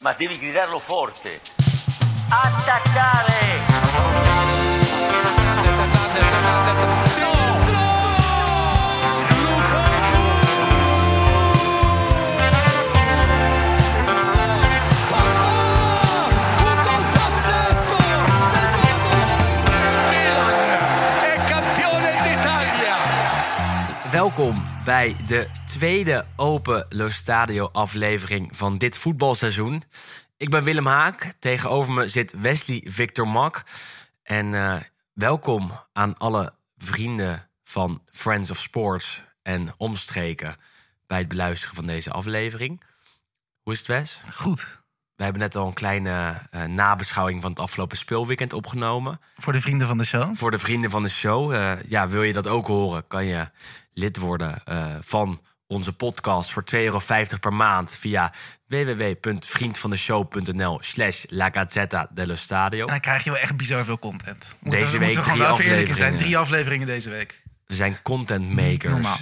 ma devi gridarlo forte. Attaccare! Welkom bij de tweede Open Lo Stadio aflevering van dit voetbalseizoen. Ik ben Willem Haak. Tegenover me zit Wesley Victor Mak. En eh, welkom aan alle vrienden van Friends of Sports en omstreken bij het beluisteren van deze aflevering. Hoe is het, Wes? Goed. We hebben net al een kleine eh, nabeschouwing van het afgelopen speelweekend opgenomen. Voor de vrienden van de show. Voor de vrienden van de show. eh, ja, wil je dat ook horen, kan je lid worden eh, van onze podcast voor 2,50 euro per maand via www.vriendvandeshow.nl slash La Gazzetta dello Stadio. En dan krijg je wel echt bizar veel content. Moeten Deze we, week moeten we drie gewoon eerlijk in zijn. afleveringen. Drie afleveringen deze week. We zijn content makers. normaal.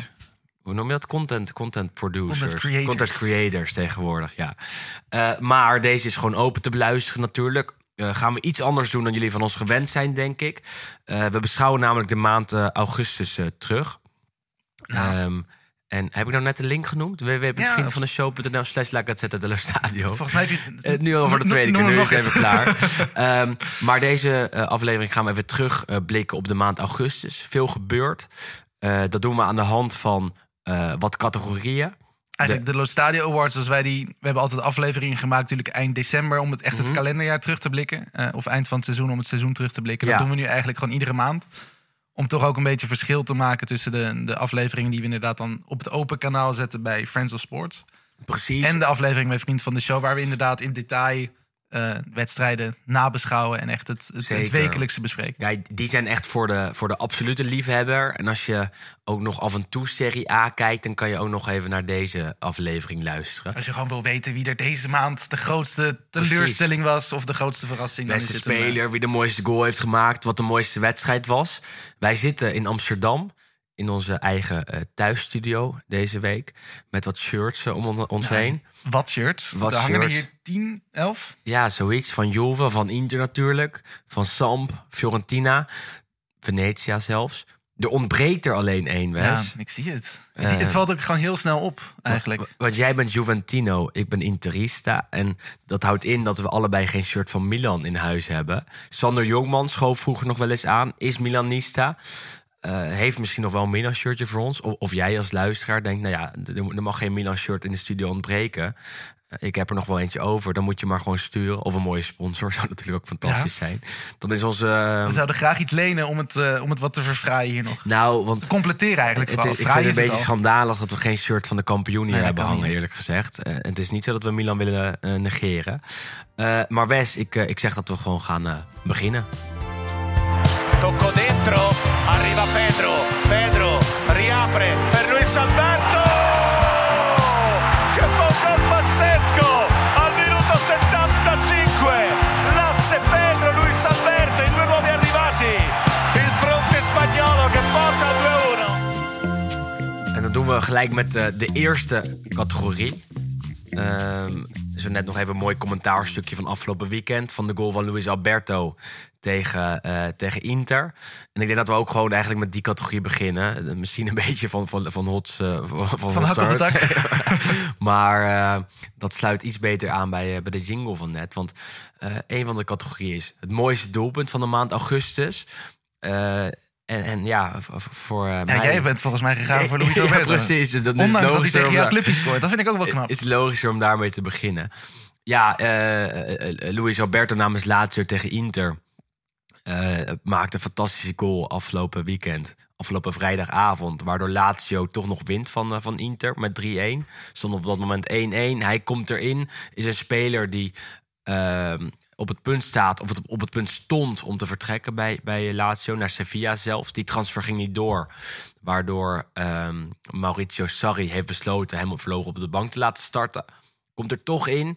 Hoe noem je dat? Content, content producers. Content creators. Content creators tegenwoordig, ja. Eh, maar deze is gewoon open te beluisteren natuurlijk. Eh, gaan we iets anders doen dan jullie van ons gewend zijn, denk ik. Eh, we beschouwen namelijk de maand augustus terug. Nou. En heb ik nou net de link genoemd? www.vriendvandeshow.nl slash La Gazzetta dello Stadio. Volgens mij heb je... Nu al voor de tweede keer, nu is het even klaar. Ehm, maar deze aflevering gaan we even terugblikken blikken op de maand augustus. Veel gebeurd. Dat doen we aan de hand van eh, wat categorieën. Eigenlijk de Lo Stadio Awards, als wij die... We hebben altijd afleveringen gemaakt natuurlijk eind december... om het echt het Mhm. kalenderjaar terug te blikken. eh, of eind van het seizoen om het seizoen terug te blikken. Dat doen we nu eigenlijk gewoon iedere maand. Om toch ook een beetje verschil te maken tussen de, de afleveringen... die we inderdaad dan op het open kanaal zetten bij Friends of Sports. Precies. En de aflevering bij Vriend van de Show... waar we inderdaad in detail eh, wedstrijden nabeschouwen... en echt het, het, wekelijkse bespreken. Ja, die zijn echt voor de, voor de absolute liefhebber. En als je ook nog af en toe Serie A kijkt... dan kan je ook nog even naar deze aflevering luisteren. Als je gewoon wil weten wie er deze maand de grootste teleurstelling was of de grootste verrassing. dan Beste een, eh, speler, wie de mooiste goal heeft gemaakt, wat de mooiste wedstrijd was. Wij zitten in Amsterdam in onze eigen eh, thuisstudio deze week. Met wat shirts eh, om on- ons heen. wat shirts. Wat er hangen er hier 10, 11. Ja, zoiets. Van Juve, van Inter natuurlijk. Van Samp, Fiorentina, Venetia zelfs. Er ontbreekt er alleen één, Wes. Ja, ik zie het. Eh. het valt ook gewoon heel snel op, eigenlijk. Want jij bent Juventino, ik ben Interista. En dat houdt in dat we allebei geen shirt van Milan in huis hebben. Sander Jongman schoof vroeger nog wel eens aan, is Milanista. Eh, heeft misschien nog wel een Milan-shirtje voor ons. Of, of jij als luisteraar denkt, nou ja, er, er mag geen Milan-shirt in de studio ontbreken. Eh, ik heb er nog wel eentje over. Dan moet je maar gewoon sturen. Of een mooie sponsor, zou natuurlijk ook fantastisch zijn. Dan is onze... We zouden graag iets lenen om het, eh, om het wat te verfraaien hier nog. nou, want Completeren eigenlijk het, vooral. is- ik vind het een beetje schandalig dat we geen shirt van de kampioen hier Nee, hebben hangen, niet. eerlijk gezegd. Eh, het is niet zo dat we Milan willen negeren. Maar Wes, ik, ik zeg dat we gewoon gaan beginnen. Tocco dentro, arriva Pedro, Pedro riapre per Luis Alberto! Che gol pazzesco! Al minuto 75, l'asse Pedro, Luis Alberto, i due nuovi arrivati, il fronte spagnolo che porta al 2-1. En dan doen we gelijk met eh, de eerste categorie. Zo net nog even een mooi commentaarstukje van afgelopen weekend. Van de goal van Luis Alberto tegen, eh, tegen Inter. En ik denk dat we ook gewoon eigenlijk met die categorie beginnen. Eh, Misschien een beetje van, van, van Hots... eh, van Van dak. maar dat sluit iets beter aan bij, bij de jingle van net. Want een van de categorieën is het mooiste doelpunt van de maand augustus. En, en ja, voor Ja, mij... jij bent volgens mij gegaan voor Luis Ja, Alberto. precies. Dus dat is Ondanks dat hij tegen jouw clubje scoort. Dat vind ik ook wel knap. is logischer om daarmee te beginnen. Ja, eh, Luis Alberto namens Lazio tegen Inter eh, maakte een fantastische goal afgelopen weekend. Afgelopen vrijdagavond. Waardoor Lazio toch nog wint van, eh, van Inter met 3-1. Stond op dat moment 1-1. Hij komt erin. Is een speler die ehm, op het punt staat, of op het punt stond om te vertrekken bij, bij Lazio naar Sevilla zelfs. Die transfer ging niet door. Waardoor ehm, Maurizio Sarri heeft besloten hem op verlogen op de bank te laten starten. Komt er toch in.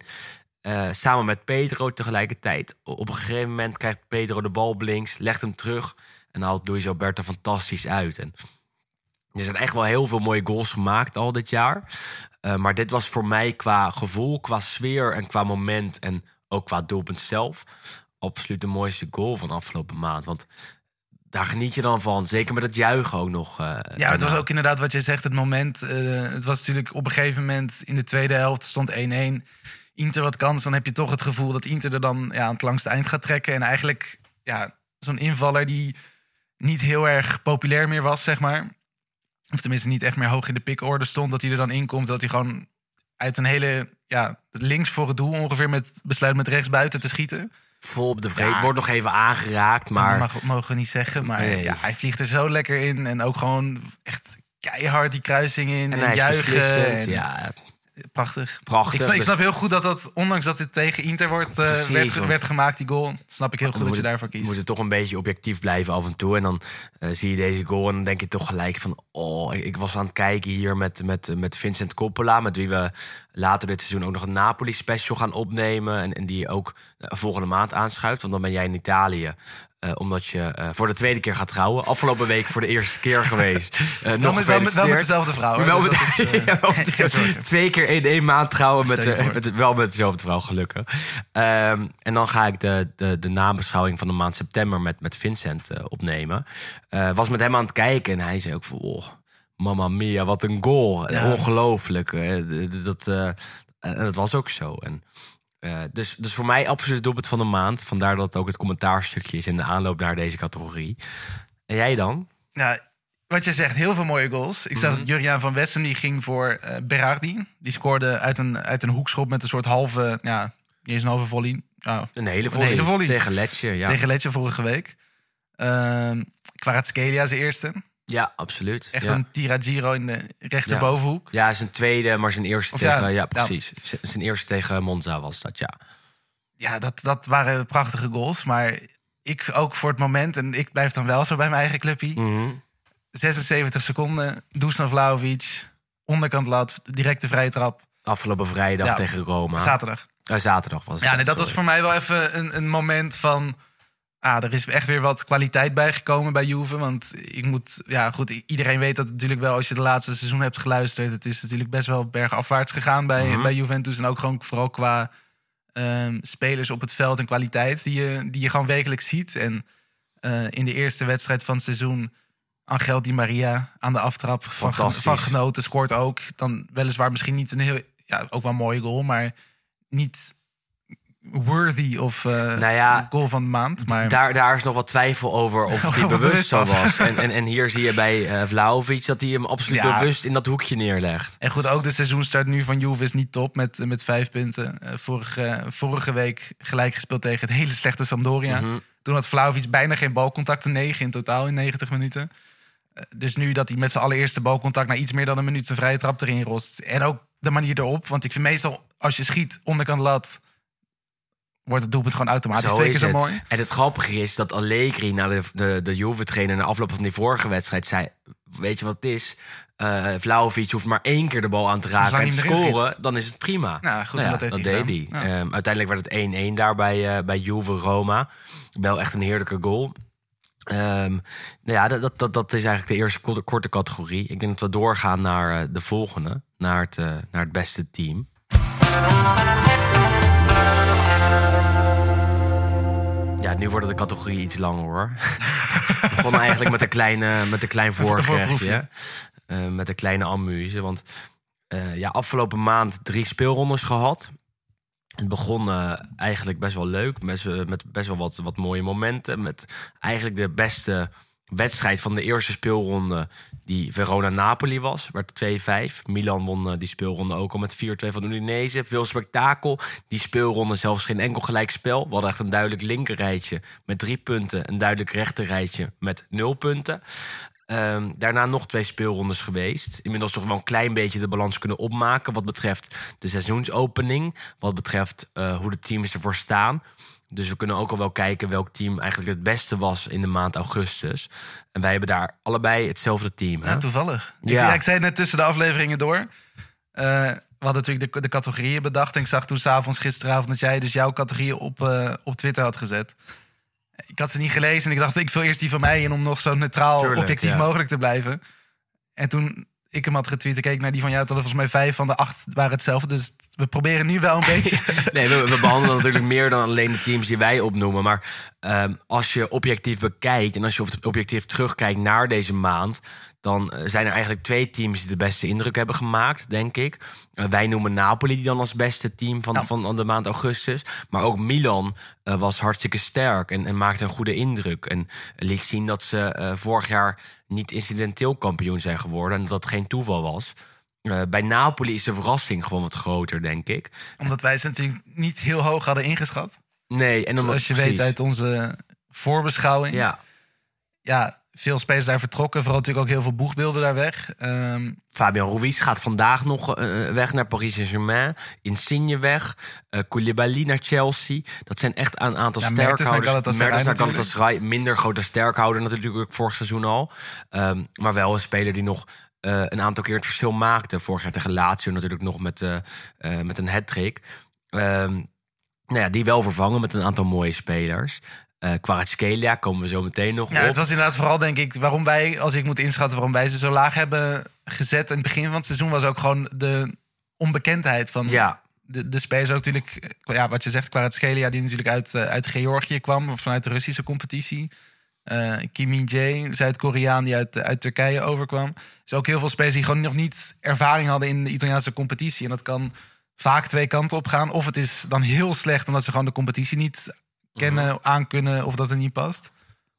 Eh, samen met Pedro tegelijkertijd. Op een gegeven moment krijgt Pedro de bal op links, legt hem terug en haalt Luis Alberto fantastisch uit. En er zijn echt wel heel veel mooie goals gemaakt al dit jaar. Eh, maar dit was voor mij qua gevoel, qua sfeer en qua moment en ook qua doelpunt zelf absoluut de mooiste goal van afgelopen maand. Want daar geniet je dan van. Zeker met het juichen ook nog. eh, Ja, het was ook inderdaad wat je zegt, het moment. het was natuurlijk op een gegeven moment in de tweede helft stond 1-1. Inter wat kans, dan heb je toch het gevoel dat Inter er dan ja, aan het langste eind gaat trekken. En eigenlijk ja, zo'n invaller die niet heel erg populair meer was, zeg maar. Of tenminste niet echt meer hoog in de pickorde stond. Dat hij er dan in komt, dat hij gewoon uit een hele... Ja, links voor het doel ongeveer met besluit met rechts buiten te schieten. Vol op de vreed. Ja. Wordt nog even aangeraakt, Maar dat mag, mogen we niet zeggen. Maar Nee. ja, hij vliegt er zo lekker in. En ook gewoon echt keihard die kruising in. en En, juichen. En Ja, Prachtig. prachtig. Ik Dus- snap heel goed dat dat, ondanks dat dit tegen Inter wordt, eh, Precies, werd, want- werd gemaakt, die goal. Snap ik heel goed dat je daarvoor kiest. moeten toch een beetje objectief blijven af en toe. En dan eh, zie je deze goal en dan denk je toch gelijk van... Oh, ik, ik was aan het kijken hier met, met, met Vincent Coppola... met wie we later dit seizoen ook nog een Napoli-special gaan opnemen... en, en die ook eh, volgende maand aanschuift. Want dan ben jij in Italië... eh, omdat je eh, voor de tweede keer gaat trouwen. Afgelopen week voor de eerste keer geweest. Eh, Wel nog met, wel, met, wel met gefeliciteerd. dezelfde vrouw. Wel met, dat is, ja, wel met geen dezelfde- zorgen. twee keer in één maand trouwen met, met, wel met dezelfde vrouw, gelukkig. Ehm, en dan ga ik de, de, de nabeschouwing van de maand september met, met Vincent opnemen. Was met hem aan het kijken en hij zei ook van... Oh, Mamma mia, wat een goal. Ja. Ongelooflijk. dat, en dat was ook zo. En, eh, dus, dus voor mij absoluut doelpunt van de maand. Vandaar dat het ook het commentaarstukje is in de aanloop naar deze categorie. En jij dan? Ja, wat je zegt, heel veel mooie goals. Ik Mhm. zag dat Juriaan van Westen die ging voor eh Berardi. Die scoorde uit een, uit een hoekschop met een soort halve, ja, niet eens een halve volley. Ja, Een hele volley, hele volley. tegen Letje. Ja. Tegen Letje vorige week. Ehm Kvaratskhelia zijn eerste. Ja, absoluut. Echt ja. een Tiragiro in de rechterbovenhoek. Ja, zijn tweede, maar zijn eerste Of tegen... Ja, ja. precies. Zijn eerste tegen Monza was dat, ja. Ja, dat, dat waren prachtige goals. Maar ik ook voor het moment, en ik blijf dan wel zo bij mijn eigen clubje. Mhm. 76 seconden, Dusan Vlaovic, onderkant lat, directe vrije trap. Afgelopen vrijdag Ja, tegen Roma. Zaterdag. Eh, zaterdag was het. Ja, nee, dat was voor mij wel even een, een moment van... Ah, er is echt weer wat kwaliteit bijgekomen bij Juve. Want ik moet... Ja, goed, iedereen weet dat natuurlijk wel als je de laatste seizoen hebt geluisterd. Het is natuurlijk best wel bergafwaarts gegaan bij, Mhm. bij Juventus. En ook gewoon vooral qua ehm, spelers op het veld en kwaliteit die je, die je gewoon wekelijks ziet. En eh, in de eerste wedstrijd van het seizoen... Angel Di Maria aan de aftrap van, van genoten. Scoort ook. Dan weliswaar misschien niet een heel... Ja, ook wel een mooie goal, maar niet worthy of Nou ja, goal van de maand. Maar Daar, daar is nog wat twijfel over of hij bewust zo was. En, en, en hier zie je bij eh Vlaovic dat hij hem absoluut Ja. bewust in dat hoekje neerlegt. En goed, ook de seizoenstart nu van Juve is niet top met, met vijf punten. Eh, vorige, vorige week gelijk gespeeld tegen het hele slechte Sampdoria. Mhm. Toen had Vlaovic bijna geen balcontacten, negen in totaal in 90 minuten. Dus nu dat hij met zijn allereerste balcontact na iets meer dan een minuut zijn vrije trap erin rost. En ook de manier erop. Want ik vind meestal als je schiet onderkant lat, wordt het doelpunt gewoon automatisch Zo twee keer is zo mooi. En het grappige is dat Allegri na de, de, de Juve-trainer... na afloop van die vorige wedstrijd zei... weet je wat het is? Eh Vlaovic hoeft maar één keer de bal aan te raken en te scoren. Dan is het prima. Nou, goed, Nou ja, dat heeft dat hij deed hij. Ja. Ehm, uiteindelijk werd het 1-1 daar bij, eh, bij Juve-Roma. Wel echt een heerlijke goal. Ehm, nou ja, dat, dat, dat, dat is eigenlijk de eerste korte, korte categorie. Ik denk dat we doorgaan naar eh, de volgende. Naar het, naar het beste team. Ja, nu wordt de categorie iets langer hoor. We begonnen eigenlijk met een, kleine, met een klein voorgerechtje. Eh, met een kleine amuse. Want eh, ja, afgelopen maand drie speelrondes gehad. Het begon eh, eigenlijk best wel leuk. Met, met best wel wat, wat mooie momenten. Met eigenlijk de beste wedstrijd van de eerste speelronde. Die Verona-Napoli was. Werd 2-5. Milan won eh, die speelronde ook al met 4-2 van Udinese. Veel spektakel. Die speelronde zelfs geen enkel gelijkspel. We hadden echt een duidelijk linkerrijtje met drie punten. Een duidelijk rechterrijtje met nul punten. Ehm, daarna nog twee speelrondes geweest. Inmiddels toch wel een klein beetje de balans kunnen opmaken. Wat betreft de seizoensopening. Wat betreft eh, hoe de teams ervoor staan. Dus we kunnen ook al wel kijken welk team eigenlijk het beste was in de maand augustus. En wij hebben daar allebei hetzelfde team. Hè? Ja, toevallig. Ik, Ja. ik zei net tussen de afleveringen door. Eh, we hadden natuurlijk de, de categorieën bedacht. En ik zag toen s'avonds gisteravond dat jij dus jouw categorieën op, eh, op Twitter had gezet. Ik had ze niet gelezen en ik dacht, ik vul eerst die van mij in om nog zo neutraal Tuurlijk, objectief ja. mogelijk te blijven. En toen ik hem had getweet, ik keek naar die van jou, toen volgens mij vijf van de acht waren hetzelfde. Dus we proberen nu wel een beetje. Nee, we, we behandelen natuurlijk meer dan alleen de teams die wij opnoemen. Maar ehm, als je objectief bekijkt en als je objectief terugkijkt naar deze maand, dan eh, zijn er eigenlijk twee teams die de beste indruk hebben gemaakt, denk ik. Eh, wij noemen Napoli die dan als beste team van, Ja. van de maand augustus. Maar ook Milan eh, was hartstikke sterk en, en maakte een goede indruk. En liet zien dat ze vorig jaar niet incidenteel kampioen zijn geworden en dat dat geen toeval was. Bij Napoli is de verrassing gewoon wat groter, denk ik. Omdat wij ze natuurlijk niet heel hoog hadden ingeschat. Nee, en omdat, Zoals je precies. weet uit onze voorbeschouwing. Ja, ja, veel spelers daar vertrokken. Vooral natuurlijk ook heel veel boegbeelden daar weg. Ehm, Fabian Ruiz gaat vandaag nog eh, weg naar Paris Saint-Germain. Insigne weg. eh Koulibaly naar Chelsea. Dat zijn echt een aantal Ja, sterkhouders. Mertens naar. Galatasaray. Minder grote sterkhouder natuurlijk vorig seizoen al. Ehm, maar wel een speler die nog eh, een aantal keer het verschil maakte. Vorig jaar tegen Lazio natuurlijk nog met, met een hat-trick. Ehm, nou ja, die wel vervangen met een aantal mooie spelers. Eh Kvaratskhelia komen we zo meteen nog ja, op. het was inderdaad vooral, denk ik, waarom wij, als ik moet inschatten, waarom wij ze zo laag hebben gezet. In het begin van het seizoen was ook gewoon de onbekendheid van Ja, de, de spelers. Ook natuurlijk, eh, ja, wat je zegt, Kvaratskhelia, die natuurlijk uit, eh, uit Georgië kwam, of vanuit de Russische competitie. Eh Kimi Jae, Zuid-Koreaan, die uit, uit Turkije overkwam. Dus ook heel veel spelers die gewoon nog niet ervaring hadden in de Italiaanse competitie. En dat kan vaak twee kanten op gaan. Of het is dan heel slecht omdat ze gewoon de competitie niet kennen, aankunnen of dat het niet past.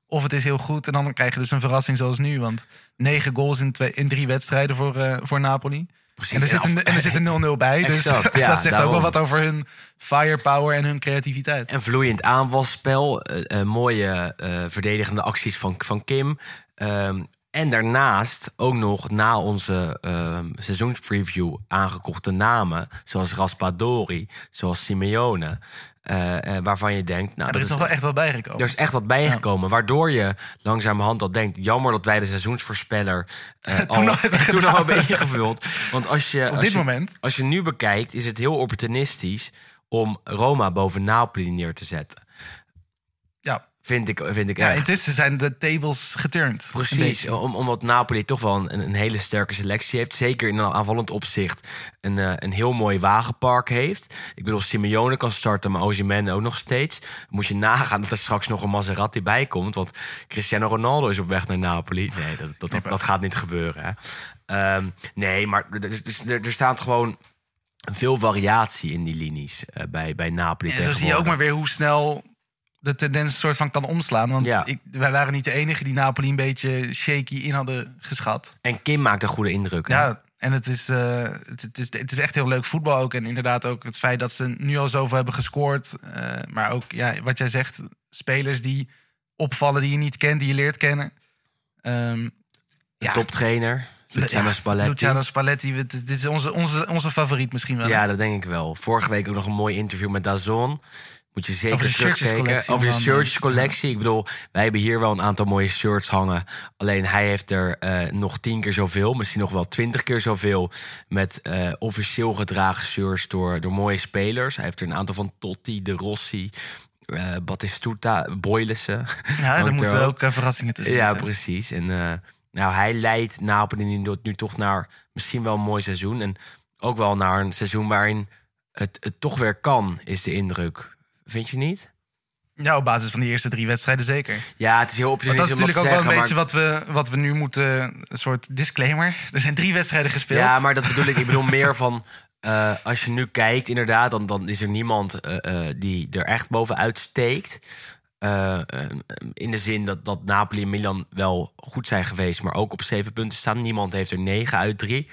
Of het is heel goed en dan krijg je dus een verrassing zoals nu. Want negen goals in, twee, in drie wedstrijden voor, eh, voor Napoli. precies. En er zit een, en er zit een 0-0 bij. Dus Exact, ja, dat zegt ook wel wat over hun firepower en hun creativiteit. En vloeiend aanvalspel. eh, mooie verdedigende acties van, van Kim. Ehm, en daarnaast ook nog na onze ehm, seizoenspreview aangekochte namen. Zoals Raspadori, zoals Simeone. Eh, eh, waarvan je denkt... Nou, Ja, er is nog wel echt wat bijgekomen. er is echt wat bijgekomen. Waardoor je langzamerhand al denkt... jammer dat wij de seizoensvoorspeller eh, Toen al, hebben toen al gedaan. hebben ingevuld. Want als je, Op als dit je, moment. als je nu bekijkt, is het heel opportunistisch om Roma boven Napoli neer te zetten. Vind ik, vind ik ja echt. intussen zijn de tables geturned. Een Precies, om, omdat Napoli toch wel een, een hele sterke selectie heeft. Zeker in een aanvallend opzicht een, eh, een heel mooi wagenpark heeft. Ik bedoel, Simeone kan starten, maar Osimhen ook nog steeds. Moet je nagaan dat er straks nog een Maserati bij komt. Want Cristiano Ronaldo is op weg naar Napoli. Nee, dat, dat, dat, dat gaat niet gebeuren. Hè. Ehm, nee, maar er, dus, dus er, er staat gewoon veel variatie in die linies eh, bij, bij Napoli. En zo zie je ook maar weer hoe snel de tendens soort van kan omslaan. Want Ja. ik, wij waren niet de enige die Napoli een beetje shaky in hadden geschat. En Kim maakt een goede indruk. hè? Ja, en het is, eh, het, het is, het is echt heel leuk voetbal ook. En inderdaad ook het feit dat ze nu al zoveel hebben gescoord. eh, maar ook, ja, wat jij zegt, spelers die opvallen die je niet kent, die je leert kennen. De ja, toptrainer, Luciano ja, Spalletti. Luciano Spalletti, dit is onze, onze, onze favoriet misschien wel. Ja, dat denk ik wel. Vorige week ook nog een mooi interview met Dazon. Moet je zeker Over terugkijken. Over de onder andere. shirtjescollectie. Ik bedoel, wij hebben hier wel een aantal mooie shirts hangen. Alleen hij heeft er eh, nog tien keer zoveel. Misschien nog wel twintig keer zoveel. Met eh, officieel gedragen shirts door, door mooie spelers. Hij heeft er een aantal van Totti, De Rossi... eh Battistuta, Boylissen. Ja, er Hangt moeten er ook eh, verrassingen tussen Ja, zitten. precies. En eh, nou, hij leidt Napoli nu, nu toch naar misschien wel een mooi seizoen. En ook wel naar een seizoen waarin het, het toch weer kan, is de indruk. Vind je niet? Ja, op basis van die eerste drie wedstrijden zeker. Ja, het is heel Want dat is natuurlijk ook wel een beetje wat we, wat we nu moeten... Een soort disclaimer. Er zijn drie wedstrijden gespeeld. Ja, maar dat bedoel ik. Ik bedoel meer van... eh, als je nu kijkt, inderdaad, dan, dan is er niemand eh, eh, die er echt bovenuit steekt. In de zin dat, dat Napoli en Milan wel goed zijn geweest, maar ook op zeven punten staan. Niemand heeft er negen uit drie.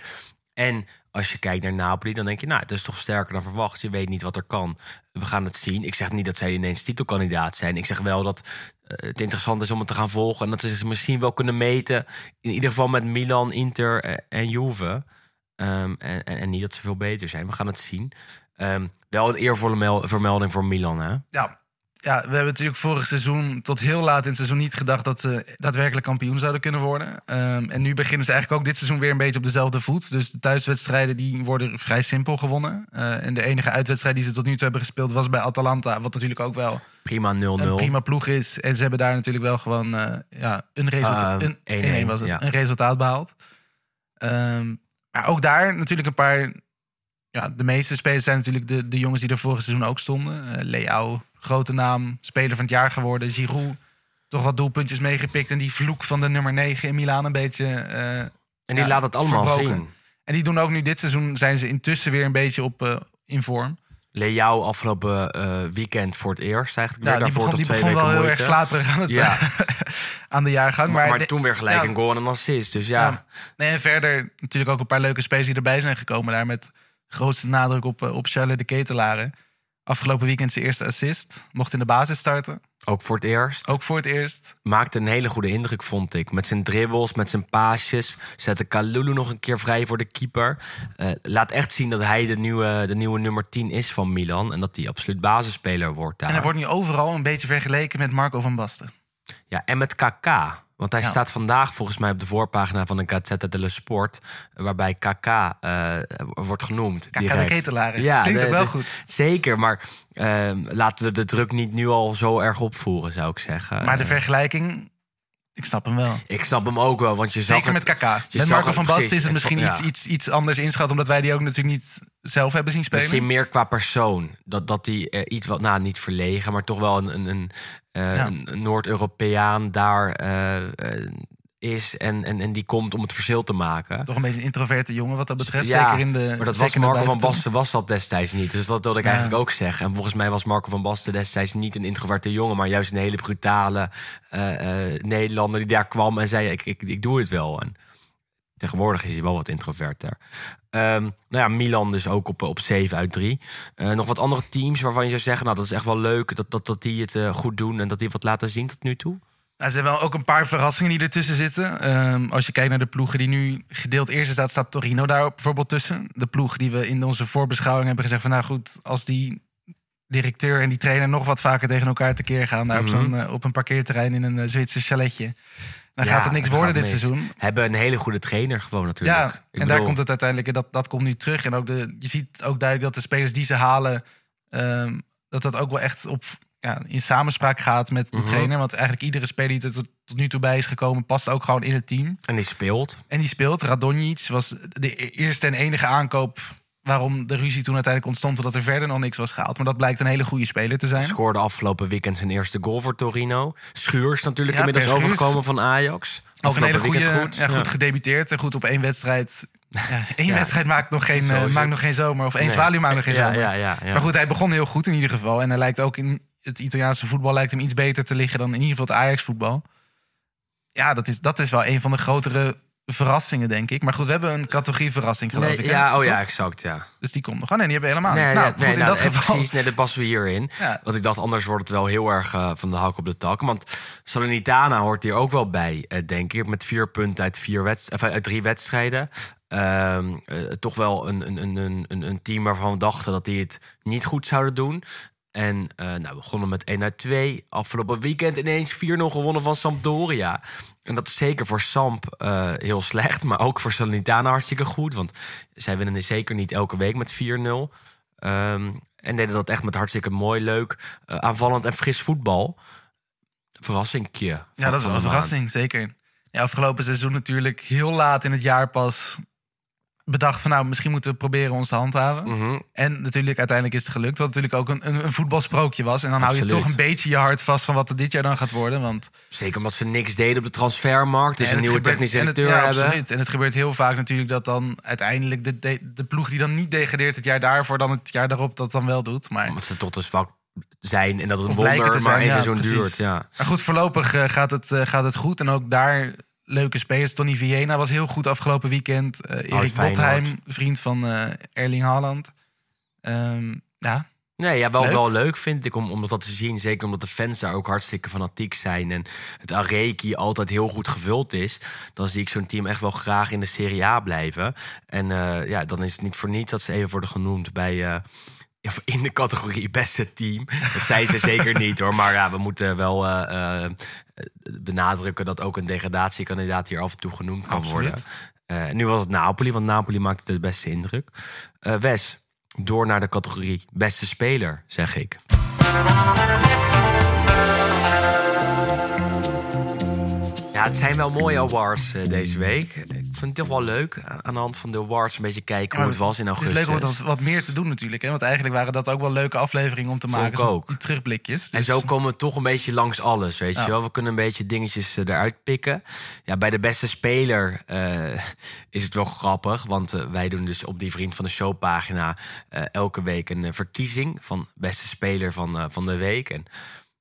En als je kijkt naar Napoli, dan denk je, nou, het is toch sterker dan verwacht. Je weet niet wat er kan. We gaan het zien. Ik zeg niet dat zij ineens titelkandidaat zijn. Ik zeg wel dat eh, het interessant is om het te gaan volgen. En dat ze zich misschien wel kunnen meten. In ieder geval met Milan, Inter eh, en Juve. Ehm, en, en, en niet dat ze veel beter zijn. We gaan het zien. Ehm, wel een eervolle mel- vermelding voor Milan, hè? Ja. Ja, we hebben natuurlijk vorig seizoen tot heel laat in het seizoen niet gedacht dat ze daadwerkelijk kampioen zouden kunnen worden. Ehm, en nu beginnen ze eigenlijk ook dit seizoen weer een beetje op dezelfde voet. Dus de thuiswedstrijden die worden vrij simpel gewonnen. Eh, en de enige uitwedstrijd die ze tot nu toe hebben gespeeld was bij Atalanta. Wat natuurlijk ook wel Prima 0-0. een prima ploeg is. En ze hebben daar natuurlijk wel gewoon eh, ja, een resultaat, Ah, een, 1-1, 1-1 was het, ja. een resultaat behaald. Ehm, maar ook daar natuurlijk een paar... Ja, de meeste spelers zijn natuurlijk de, de jongens die er vorig seizoen ook stonden. Eh Leao, grote naam, speler van het jaar geworden. Giroud, toch wat doelpuntjes meegepikt. En die vloek van de nummer 9 in Milaan een beetje... eh, En die Ja, laat het allemaal verbroken. zien. en die doen ook nu dit seizoen, zijn ze intussen weer een beetje op, eh, in vorm. Leao afgelopen eh, weekend voor het eerst eigenlijk. Ja, weer die daarvoor begon, die begon wel heel erg slaperig aan, het, Ja. aan de jaargang. Maar, Maar, maar de- toen weer gelijk een goal en een assist. Dus ja, Ja. Nee, en verder natuurlijk ook een paar leuke spelers die erbij zijn gekomen. Daar met grootste nadruk op, op Charles de Ketelaren. Afgelopen weekend zijn eerste assist. Mocht in de basis starten. ook voor het eerst. Ook voor het eerst. Maakte een hele goede indruk, vond ik. Met zijn dribbles, met zijn paasjes. Zette Kalulu nog een keer vrij voor de keeper. Eh, laat echt zien dat hij de nieuwe, de nieuwe nummer 10 is van Milan. En dat hij absoluut basisspeler wordt daar. En hij wordt nu overal een beetje vergeleken met Marco van Basten. Ja, en met KK. Want hij Ja. staat vandaag volgens mij op de voorpagina van de Gazzetta dello Sport. Waarbij KK eh, wordt genoemd. Kijk, de. Ketelaren. Ja, Klinkt ook wel goed. Zeker, maar ehm, laten we de druk niet nu al zo erg opvoeren, zou ik zeggen. Maar de Eh, vergelijking, ik snap hem wel. ik snap hem ook wel, want je zag Zeker het- met KK. je Met Marco van. Basten is het misschien Ja. iets, iets, iets anders inschat. Omdat wij die ook natuurlijk niet zelf hebben zien spelen. Misschien meer qua persoon. Dat, dat hij eh, iets wat, nou niet verlegen, maar toch wel een, een, een, eh, Ja. een Noord-Europeaan daar eh, is. En, en, en die komt om het verschil te maken. Toch een beetje een introverte jongen wat dat betreft. Ja, zeker in de Maar dat was Marco van. Basten was dat destijds niet. Dus dat wilde ik Ja. eigenlijk ook zeggen. En volgens mij was Marco van Basten destijds niet een introverte jongen, maar juist een hele brutale eh, eh, Nederlander die daar kwam en zei: ik, ik, ik doe het wel. En tegenwoordig is hij wel wat introverter. Ehm, nou ja, Milan dus ook op, op 7 uit 3. Eh, nog wat andere teams waarvan je zou zeggen: Nou, dat is echt wel leuk dat, dat, dat die het goed doen en dat die wat laten zien tot nu toe. Nou, er zijn wel ook een paar verrassingen die ertussen zitten. Ehm, als je kijkt naar de ploegen die nu gedeeld eerste staat, staat Torino daar bijvoorbeeld tussen. De ploeg die we in onze voorbeschouwing hebben gezegd van nou goed, als die directeur en die trainer nog wat vaker tegen elkaar tekeer gaan daar Mhm. op, zo'n, eh, op een parkeerterrein in een uh, Zwitser chaletje. Dan Ja, gaat het niks worden dit seizoen. Hebben een hele goede trainer gewoon natuurlijk. Ja, Ik en bedoel, daar komt het uiteindelijk, dat, dat komt nu terug. En ook de, je ziet ook duidelijk dat de spelers die ze halen, ehm, dat dat ook wel echt op, ja, in samenspraak gaat met de Mhm. trainer. Want eigenlijk iedere speler die er tot, tot nu toe bij is gekomen, past ook gewoon in het team. En die speelt. En die speelt. Radonjic was de e-, eerste en enige aankoop waarom de ruzie toen uiteindelijk ontstond, omdat er verder nog niks was gehaald. Maar dat blijkt een hele goede speler te zijn. Scoorde afgelopen weekend zijn eerste goal voor Torino. Schuurs natuurlijk Ja, inmiddels Schuurs. overgekomen van Ajax. Ook een hele goede, weekend ja, goed gedebuteerd en goed op één wedstrijd. Ja, één Ja. wedstrijd maakt nog, geen, eh, maakt nog geen zomer. Of één Nee. zwaluw maakt nog geen zomer. Maar goed, hij begon heel goed in ieder geval. En hij lijkt ook in het Italiaanse voetbal lijkt hem iets beter te liggen dan in ieder geval het Ajax voetbal. Ja, dat is, dat is wel een van de grotere verrassingen, denk ik. Maar goed, we hebben een categorie verrassing, geloof Nee, ik. hè? ja, oh Toch? ja, exact, ja. Dus die komt nog. Oh nee, die hebben we helemaal Nee, niet. Nou, nee, goed, nee, in nou, dat eh, geval. Precies, nee, dat passen we hierin. Ja. Want ik dacht, anders wordt het wel heel erg eh, van de hak op de tak. Want Salernitana hoort hier ook wel bij, eh, denk ik. Met vier punten uit, vier wedst- of uit drie wedstrijden. Ehm, eh, toch wel een, een, een, een, een- een team waarvan we dachten dat die het niet goed zouden doen. En eh nou, we begonnen met 1 uit 2. Afgelopen weekend ineens 4-0 gewonnen van Sampdoria. En dat is zeker voor Samp eh, heel slecht. Maar ook voor Salernitana hartstikke goed. Want zij winnen zeker niet elke week met 4-0. Ehm, en deden dat echt met hartstikke mooi, leuk, eh, aanvallend en fris voetbal. Verrassingje. Ja, dat is wel een verrassing, zeker. Ja, afgelopen seizoen natuurlijk heel laat in het jaar pas bedacht van nou, misschien moeten we proberen ons te handhaven. Mhm. En natuurlijk uiteindelijk is het gelukt. Wat natuurlijk ook een, een, een voetbalsprookje was. En dan hou je toch een beetje je hart vast van wat er dit jaar dan gaat worden. Want Zeker omdat ze niks deden op de transfermarkt. Dus En een nieuwe gebeurt- technische directeur ja, hebben. Absoluut. En het gebeurt heel vaak natuurlijk dat dan uiteindelijk de, de, de ploeg die dan niet degradeert het jaar daarvoor, dan het jaar daarop dat dan wel doet. Maar, Omdat ze tot een zwak zijn en dat het een wonder maar zijn, één ja, seizoen precies. duurt. Ja. maar goed, voorlopig eh, gaat, het, eh, gaat het goed. En ook daar leuke spelers. Tony Viena was heel goed afgelopen weekend. Eh Erik. Botheim, vriend van eh, Erling Haaland. Ehm, ja, Nee, ja, wel Leuk. wel leuk vind ik om, om dat te zien. Zeker omdat de fans daar ook hartstikke fanatiek zijn. En het Areki altijd heel goed gevuld is. Dan zie ik zo'n team echt wel graag in de Serie A blijven. En eh, ja, dan is het niet voor niets dat ze even worden genoemd bij... in de categorie beste team. Dat zijn ze zeker niet hoor. Maar ja, we moeten wel benadrukken dat ook een degradatiekandidaat hier af en toe genoemd kan Absoluut. worden. Eh, nu was het Napoli, want Napoli maakte de beste indruk. Eh, Wes, door naar de categorie beste speler, zeg ik. Ja, het zijn wel mooie awards eh, deze week. Ik vind het toch wel leuk. Aan de hand van de awards een beetje kijken Ja, hoe het was in Het is augustus. leuk om wat, wat meer te doen natuurlijk. Hè? Want eigenlijk waren dat ook wel leuke afleveringen om te maken. zo ook. Die terugblikjes. En Dus- zo komen we toch een beetje langs alles, weet Ja. je wel. We kunnen een beetje dingetjes eh, eruit pikken. Ja, bij de beste speler eh, is het wel grappig. Want wij doen dus op die Vriend van de Show pagina... elke week een verkiezing van beste speler van, van de week. En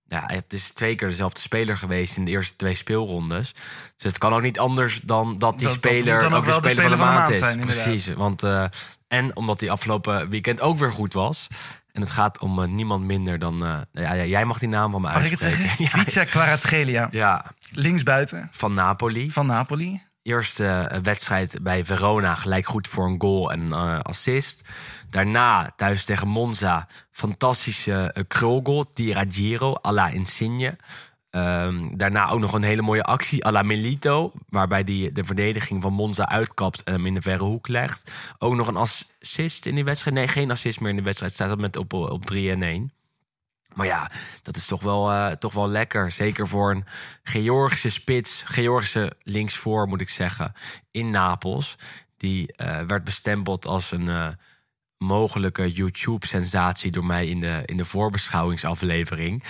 ja, het is twee keer dezelfde speler geweest in de eerste twee speelrondes. Dus het kan ook niet anders dan dat die Dat- speler ook, ook de speler van de maand, is. zijn. Precies, want... eh, en omdat die afgelopen weekend ook weer goed was. En het gaat om eh, niemand minder dan... eh, ja, ja, jij mag die naam van me Mag ik het uitspreken. zeggen? Ja, Kvaratskhelia. ja, Linksbuiten van Napoli. van Napoli. Eerste wedstrijd bij Verona, gelijk goed voor een goal en assist. Daarna thuis tegen Monza, fantastische uh, krulgoal, Tiragiro, à la Insigne. Ehm, daarna ook nog een hele mooie actie à la Milito, waarbij hij de verdediging van Monza uitkapt en hem in de verre hoek legt. Ook nog een assist in die wedstrijd. Nee, geen assist meer in de wedstrijd. Staat dat met op, op 3 en 1. Maar ja, dat is toch wel, eh, toch wel lekker. Zeker voor een Georgische spits, Georgische linksvoor moet ik zeggen, in Napels. Die eh, werd bestempeld als een eh, mogelijke YouTube-sensatie door mij in de, in de voorbeschouwingsaflevering.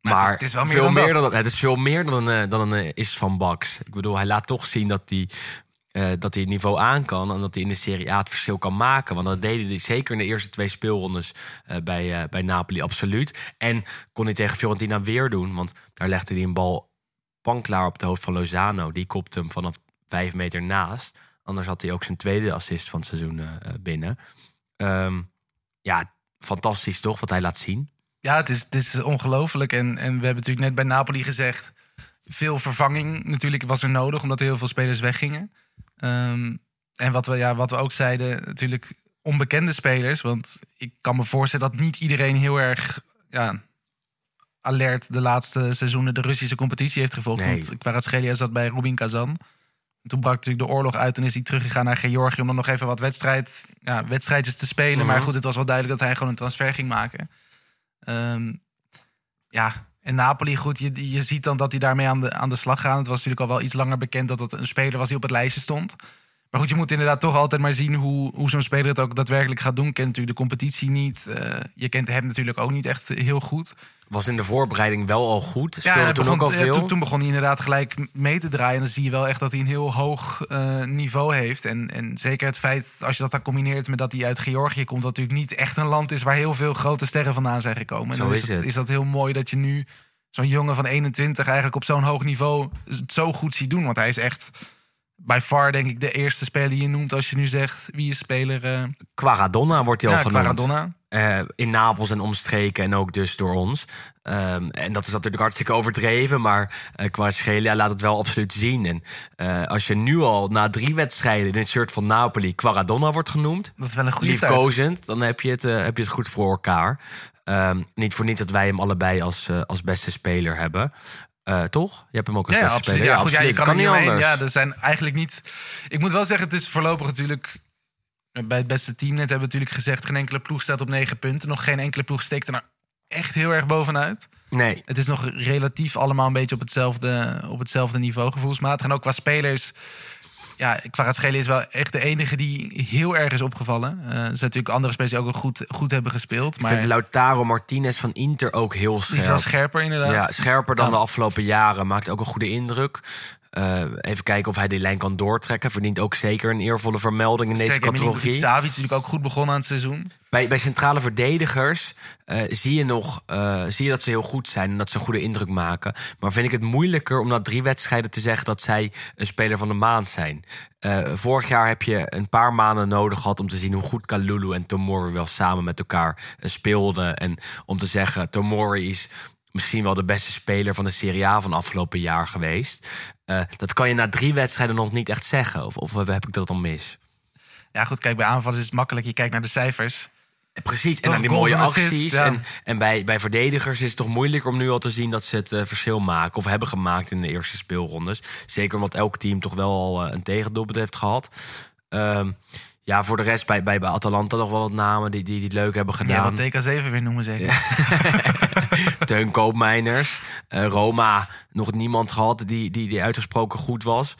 Maar Maar, het is- het is wel meer veel dan meer dat. dan. Het is veel meer dan een, eh, dan een eh, is van Bax. Ik bedoel, hij laat toch zien dat hij eh, dat hij het niveau aan kan en dat hij in de Serie A het verschil kan maken. Want dat deed hij zeker in de eerste twee speelrondes bij, bij Napoli absoluut. En kon hij tegen Fiorentina weer doen, want daar legde hij een bal panklaar op het hoofd van Lozano. Die kopte hem vanaf vijf meter naast. Anders had hij ook zijn tweede assist van het seizoen binnen. Ehm, ja, fantastisch toch wat hij laat zien. Ja, het is, het is ongelooflijk. En, en we hebben natuurlijk net bij Napoli gezegd... veel vervanging natuurlijk was er nodig... omdat er heel veel spelers weggingen. Ehm, en wat we, ja, wat we ook zeiden, natuurlijk onbekende spelers. Want ik kan me voorstellen dat niet iedereen heel erg... Ja, alert de laatste seizoenen de Russische competitie heeft gevolgd. Nee. Want Kvaratskhelia zat bij Rubin Kazan. Toen brak natuurlijk de oorlog uit en is hij teruggegaan naar Georgië... om dan nog even wat wedstrijd, ja, wedstrijdjes te spelen. Mhm. Maar goed, het was wel duidelijk dat hij gewoon een transfer ging maken. Ehm, ja, en Napoli, goed, je, je ziet dan dat hij daarmee aan de, aan de slag gaat. Het was natuurlijk al wel iets langer bekend dat het een speler was die op het lijstje stond. Maar goed, je moet inderdaad toch altijd maar zien hoe, hoe zo'n speler het ook daadwerkelijk gaat doen. Kent natuurlijk de competitie niet. eh, je kent hem natuurlijk ook niet echt heel goed. Was in de voorbereiding wel al goed. Speelde hij toen begon, ook al ja, veel. toen, toen begon hij inderdaad gelijk mee te draaien. En dan zie je wel echt dat hij een heel hoog eh, niveau heeft. En, en zeker het feit, als je dat dan combineert met dat hij uit Georgië komt... dat natuurlijk niet echt een land is waar heel veel grote sterren vandaan zijn gekomen. En Zo dan is het. is dat heel mooi dat je nu zo'n jongen van 21 eigenlijk op zo'n hoog niveau het zo goed ziet doen. Want hij is echt bij far denk ik de eerste speler die je noemt als je nu zegt wie is speler... eh Quaradonna wordt hij al genoemd. Eh, in Napels en omstreken en ook dus door ons. Ehm, en dat is natuurlijk hartstikke overdreven, maar uh, Kvaratskhelia laat het wel absoluut zien. En eh, als je nu al na drie wedstrijden in het shirt van Napoli Quaradonna wordt genoemd, Dat is wel een goede liefkozend, dan heb je, het, eh, heb je het goed voor elkaar. Ehm, niet voor niets dat wij hem allebei als, eh, als beste speler hebben. Eh, toch? Je hebt hem ook als Ja, absoluut. Ja, goed, ja, je kan, er niet omheen. anders. Ja, er zijn eigenlijk niet. Ik moet wel zeggen, het is voorlopig natuurlijk. Bij het beste team net hebben we natuurlijk gezegd: geen enkele ploeg staat op negen punten. Nog geen enkele ploeg steekt er nou echt heel erg bovenuit. Nee, Het is nog relatief allemaal een beetje op hetzelfde, op hetzelfde niveau, gevoelsmatig. En ook qua spelers. Ja, Kvaratskhelia is wel echt de enige die heel erg is opgevallen. Eh, er zijn natuurlijk andere spelers die ook wel goed, goed hebben gespeeld. ik Maar vind Lautaro Martinez van Inter ook heel die scherp. is wel scherper inderdaad. Ja, scherper dan Ja. de afgelopen jaren. Maakt ook een goede indruk. Eh, even kijken of hij die lijn kan doortrekken. Verdient ook zeker een eervolle vermelding in deze categorie. Savic is natuurlijk ook goed begonnen aan het seizoen. Bij, bij centrale verdedigers eh, zie, je nog, eh, zie je dat ze heel goed zijn en dat ze een goede indruk maken. Maar vind ik het moeilijker om na drie wedstrijden te zeggen dat zij een speler van de maand zijn. Vorig jaar heb je een paar maanden nodig gehad om te zien hoe goed Kalulu en Tomori wel samen met elkaar speelden. En om te zeggen, Tomori is misschien wel de beste speler van de Serie A van afgelopen jaar geweest. Eh, dat kan je na drie wedstrijden nog niet echt zeggen. Of, of heb ik dat dan mis? Ja, goed, kijk, bij aanvallers is het makkelijk. Je kijkt naar de cijfers. Precies, en dan die mooie acties. ja. En, en bij, bij verdedigers is het toch moeilijker om nu al te zien dat ze het eh, verschil maken. Of hebben gemaakt in de eerste speelrondes. Zeker omdat elk team toch wel al eh, een tegendoelpunt heeft gehad. Ehm, ja, voor de rest bij, bij, bij Atalanta nog wel wat namen die, die, die het leuk hebben Ja, gedaan. wat TK7 weer noemen zeker. Teun Koopmeiners. Eh, Roma, nog niemand gehad die, die, die uitgesproken goed was.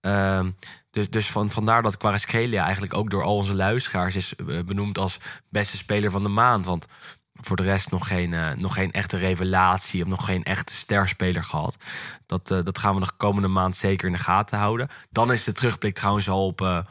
Ehm, Dus, dus van, vandaar dat Kvaratskhelia eigenlijk ook door al onze luisteraars is eh, benoemd als beste speler van de maand. Want voor de rest nog geen, eh, nog geen echte revelatie of nog geen echte sterspeler gehad. Dat, dat gaan we nog komende maand zeker in de gaten houden. Dan is de terugblik trouwens al op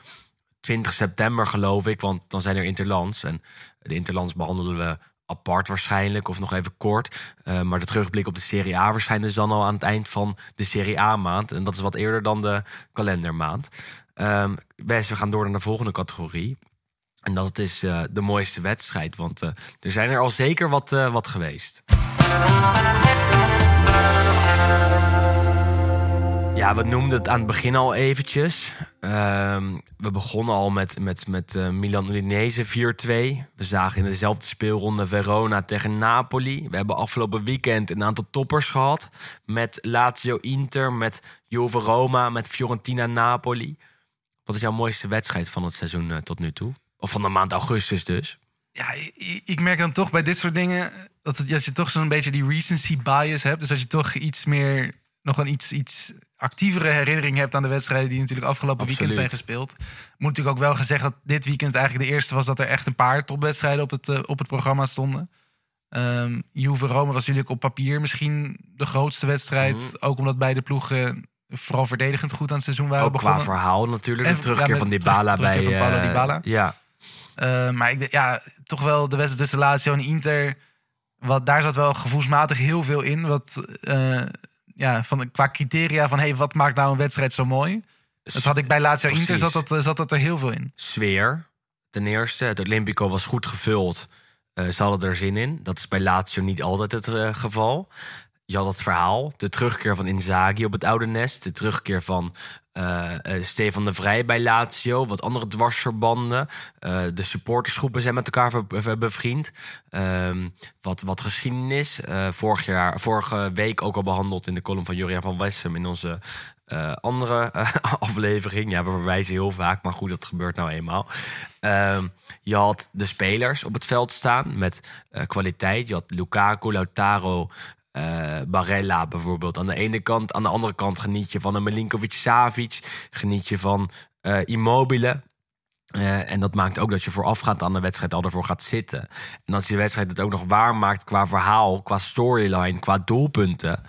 20 september geloof ik, want dan zijn er interlands. En de interlands behandelen we apart waarschijnlijk of nog even kort. Eh, maar de terugblik op de Serie A verschijnt dus dan al aan het eind van de Serie A maand. En dat is wat eerder dan de kalendermaand. Ehm best, we gaan door naar de volgende categorie. En dat is eh, de mooiste wedstrijd. Want eh, er zijn er al zeker wat, wat geweest. Ja, we noemden het aan het begin al eventjes. Ehm, we begonnen al met, met, met eh, Milan Udinese 4-2. We zagen in dezelfde speelronde Verona tegen Napoli. We hebben afgelopen weekend een aantal toppers gehad. Met Lazio Inter, met Juve Roma, met Fiorentina Napoli. Wat is jouw mooiste wedstrijd van het seizoen eh, tot nu toe? Of van de maand augustus dus? Ja, ik, ik merk dan toch bij dit soort dingen dat, dat je toch zo'n beetje die recency bias hebt. Dus dat je toch iets meer, nog een iets, iets actievere herinnering hebt aan de wedstrijden die natuurlijk afgelopen weekend zijn gespeeld. Moet natuurlijk ook wel gezegd dat dit weekend eigenlijk de eerste was dat er echt een paar topwedstrijden op het, eh, op het programma stonden. Ehm Juve Rome was natuurlijk op papier misschien de grootste wedstrijd. Mhm. Ook omdat beide ploegen vooral verdedigend goed aan het seizoen waren Ook qua verhaal natuurlijk. En- de terugkeer ja, van terug- Dybala bij... terugkeer van Dybala. Ja, Uh, maar ik, denk- ja, toch wel de wedstrijd tussen Lazio en Inter. Wat, daar zat wel gevoelsmatig heel veel in. Wat, eh, ja, van, qua criteria van hey, wat maakt nou een wedstrijd zo mooi? Dat had ik bij Lazio Inter, zat dat, eh, zat dat er heel veel in. sfeer. Ten eerste, het Olympico was goed gevuld. Eh ze hadden er zin in. Dat is bij Lazio niet altijd het eh, geval. Je had het verhaal, de terugkeer van Inzaghi op het oude nest. De terugkeer van eh, Stefan de Vrij bij Lazio. Wat andere dwarsverbanden. Eh, de supportersgroepen zijn met elkaar bevriend. Ehm, wat, wat geschiedenis. Vorig jaar, vorige week ook al behandeld in de column van Juriaan van Wessem... in onze andere aflevering. Ja, we verwijzen heel vaak, maar goed, dat gebeurt nou eenmaal. Ehm, je had de spelers op het veld staan met kwaliteit. Je had Lukaku, Lautaro, eh, Barella bijvoorbeeld aan de ene kant. Aan de andere kant geniet je van een Milinkovic-Savic. Geniet je van eh, Immobile. Eh, en dat maakt ook dat je voorafgaand aan de wedstrijd al ervoor gaat zitten. En als je de wedstrijd het ook nog waar maakt qua verhaal, qua storyline, qua doelpunten...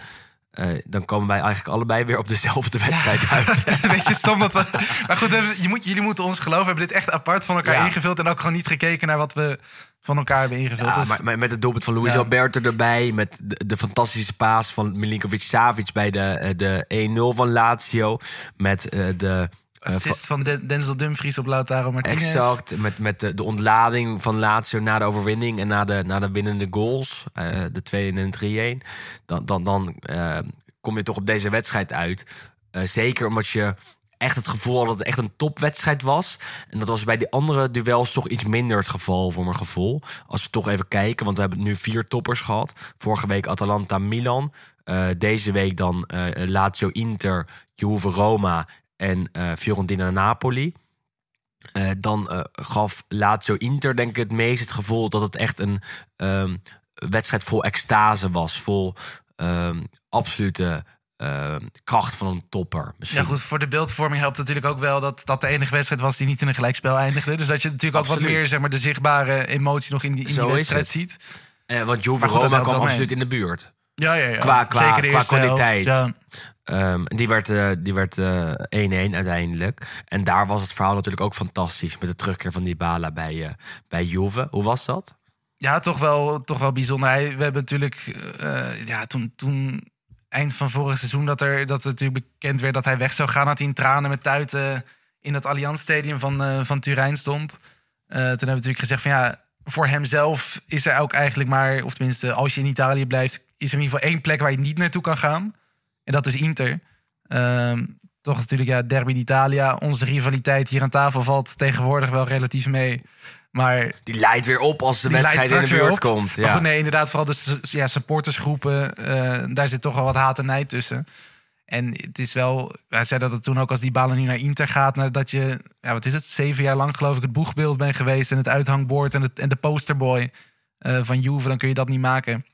eh, dan komen wij eigenlijk allebei weer op dezelfde wedstrijd uit. Het is een beetje stom dat we. Maar goed, je moet, jullie moeten ons geloven. We hebben dit echt apart van elkaar Ja. ingevuld. En ook gewoon niet gekeken naar wat we van elkaar hebben ingevuld. Ja, Dus- maar, met het doelpunt van Luis. Alberto erbij. Met de, de fantastische paas van Milinkovic-Savic bij de, eh, de 1-0 van Lazio. Met eh, de... eh, assist van Den- Denzel Dumfries op Lautaro Martinez. Exact, met, met de, de ontlading van Lazio na de overwinning en na de, na de winnende goals, eh, de 2 en de 3-1, dan, dan, dan eh, kom je toch op deze wedstrijd uit. Eh, zeker omdat je echt het gevoel had dat het echt een topwedstrijd was. En dat was bij die andere duels toch iets minder het geval, voor mijn gevoel. Als we toch even kijken, want we hebben nu vier toppers gehad. Vorige week Atalanta-Milan. Eh, deze week dan eh Lazio-Inter, Juve En eh Fiorentina-Napoli. Eh, dan eh, gaf Lazio Inter denk ik het meest het gevoel dat het echt een ehm, wedstrijd vol extase was. Vol ehm, absolute ehm, kracht van een topper. Misschien. Ja, goed, voor de beeldvorming helpt het natuurlijk ook wel dat dat de enige wedstrijd was die niet in een gelijkspel eindigde. Dus dat je natuurlijk ook wat meer zeg maar, de zichtbare emotie nog in die, in die wedstrijd ziet. Eh, want Juve Roma kwam absoluut in de buurt. Ja, ja, ja. Qua- qua- Zeker qua helft, kwaliteit. ja. Ehm, die werd, eh, die werd eh, 1-1 uiteindelijk. En daar was het verhaal natuurlijk ook fantastisch. Met de terugkeer van Dybala bij, eh bij Juve. Hoe was dat? Ja, toch wel, toch wel bijzonder. We hebben natuurlijk, eh, ja, toen, toen eind van vorig seizoen dat er dat het natuurlijk bekend werd dat hij weg zou gaan, had hij in tranen met tuiten in het Allianz Stadium van, eh, van Turijn stond. Eh, toen hebben we natuurlijk gezegd van ja, voor hemzelf is er ook eigenlijk maar, of tenminste als je in Italië blijft, is er in ieder geval één plek waar je niet naartoe kan gaan. En dat is Inter. Ehm, toch natuurlijk, ja, Derby d'Italia. Onze rivaliteit hier aan tafel valt tegenwoordig wel relatief mee. Maar Die leidt weer op als de wedstrijd in de buurt komt. maar Ja. goed, nee, inderdaad, vooral de ja, supportersgroepen. eh, daar zit toch wel wat haat en nijd tussen. En het is wel, hij zei dat het toen ook als die balen nu naar Inter gaat, nadat je, ja, wat is het, zeven jaar lang geloof ik het boegbeeld bent geweest en het uithangbord en, het, en de posterboy eh, van Juve, dan kun je dat niet maken.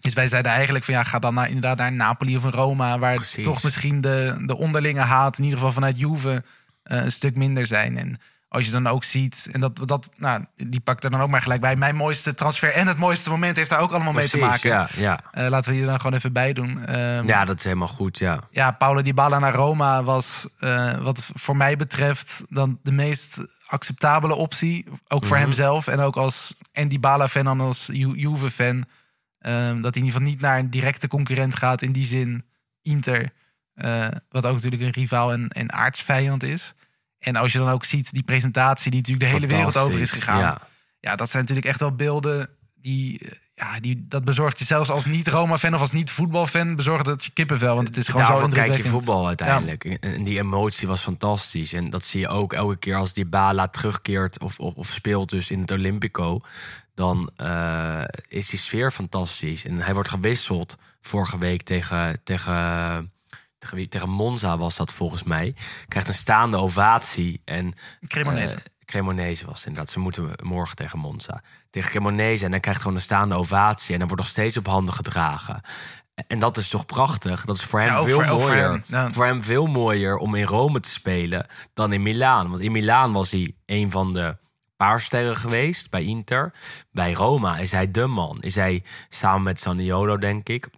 Dus wij zeiden eigenlijk van ja, ga dan naar, inderdaad naar Napoli of Roma, waar Precies. toch misschien de, de onderlinge haat, in ieder geval vanuit Juve, eh, een stuk minder zijn. En als je dan ook ziet, en dat, dat nou, die pakt er dan ook maar gelijk bij. Mijn mooiste transfer en het mooiste moment heeft daar ook allemaal mee te maken. ja, ja. Eh, laten we hier dan gewoon even bij doen. Ehm, ja, dat is helemaal goed, ja. ja, Paulo Dybala naar Roma was, eh, wat voor mij betreft, dan de meest acceptabele optie. Ook voor Mhm. hemzelf en ook als en Dybala-fan en als Ju- Juve-fan. Ehm, dat hij in ieder geval niet naar een directe concurrent gaat. In die zin Inter, eh, wat ook natuurlijk een rivaal en, en aardsvijand is. En als je dan ook ziet die presentatie die natuurlijk de hele wereld over is gegaan. Ja. Ja, dat zijn natuurlijk echt wel beelden die, ja, die dat bezorgt je zelfs als niet Roma-fan of als niet voetbalfan bezorgt het je kippenvel, want het is gewoon zo Daarvoor kijk je voetbal uiteindelijk. En- En die emotie was fantastisch. En dat zie je ook elke keer als die Bala terugkeert of, of, of speelt dus in het Olympico. Dan eh, is die sfeer fantastisch. En hij wordt gewisseld vorige week tegen, tegen, tegen, Monza was dat volgens mij. Krijgt een staande ovatie. En Cremonese. eh, Cremonese was het inderdaad. Ze moeten morgen tegen Monza. Tegen Cremonese. En hij krijgt gewoon een staande ovatie. En dan wordt nog steeds op handen gedragen. En dat is toch prachtig? Dat is voor hem Ja, veel voor- ook voor mooier. hem, ja. Voor hem veel mooier om in Rome te spelen dan in Milaan. Want in Milaan was hij een van de paar sterren geweest bij Inter. Bij Roma is hij de man. Is hij samen met Saniolo, denk ik.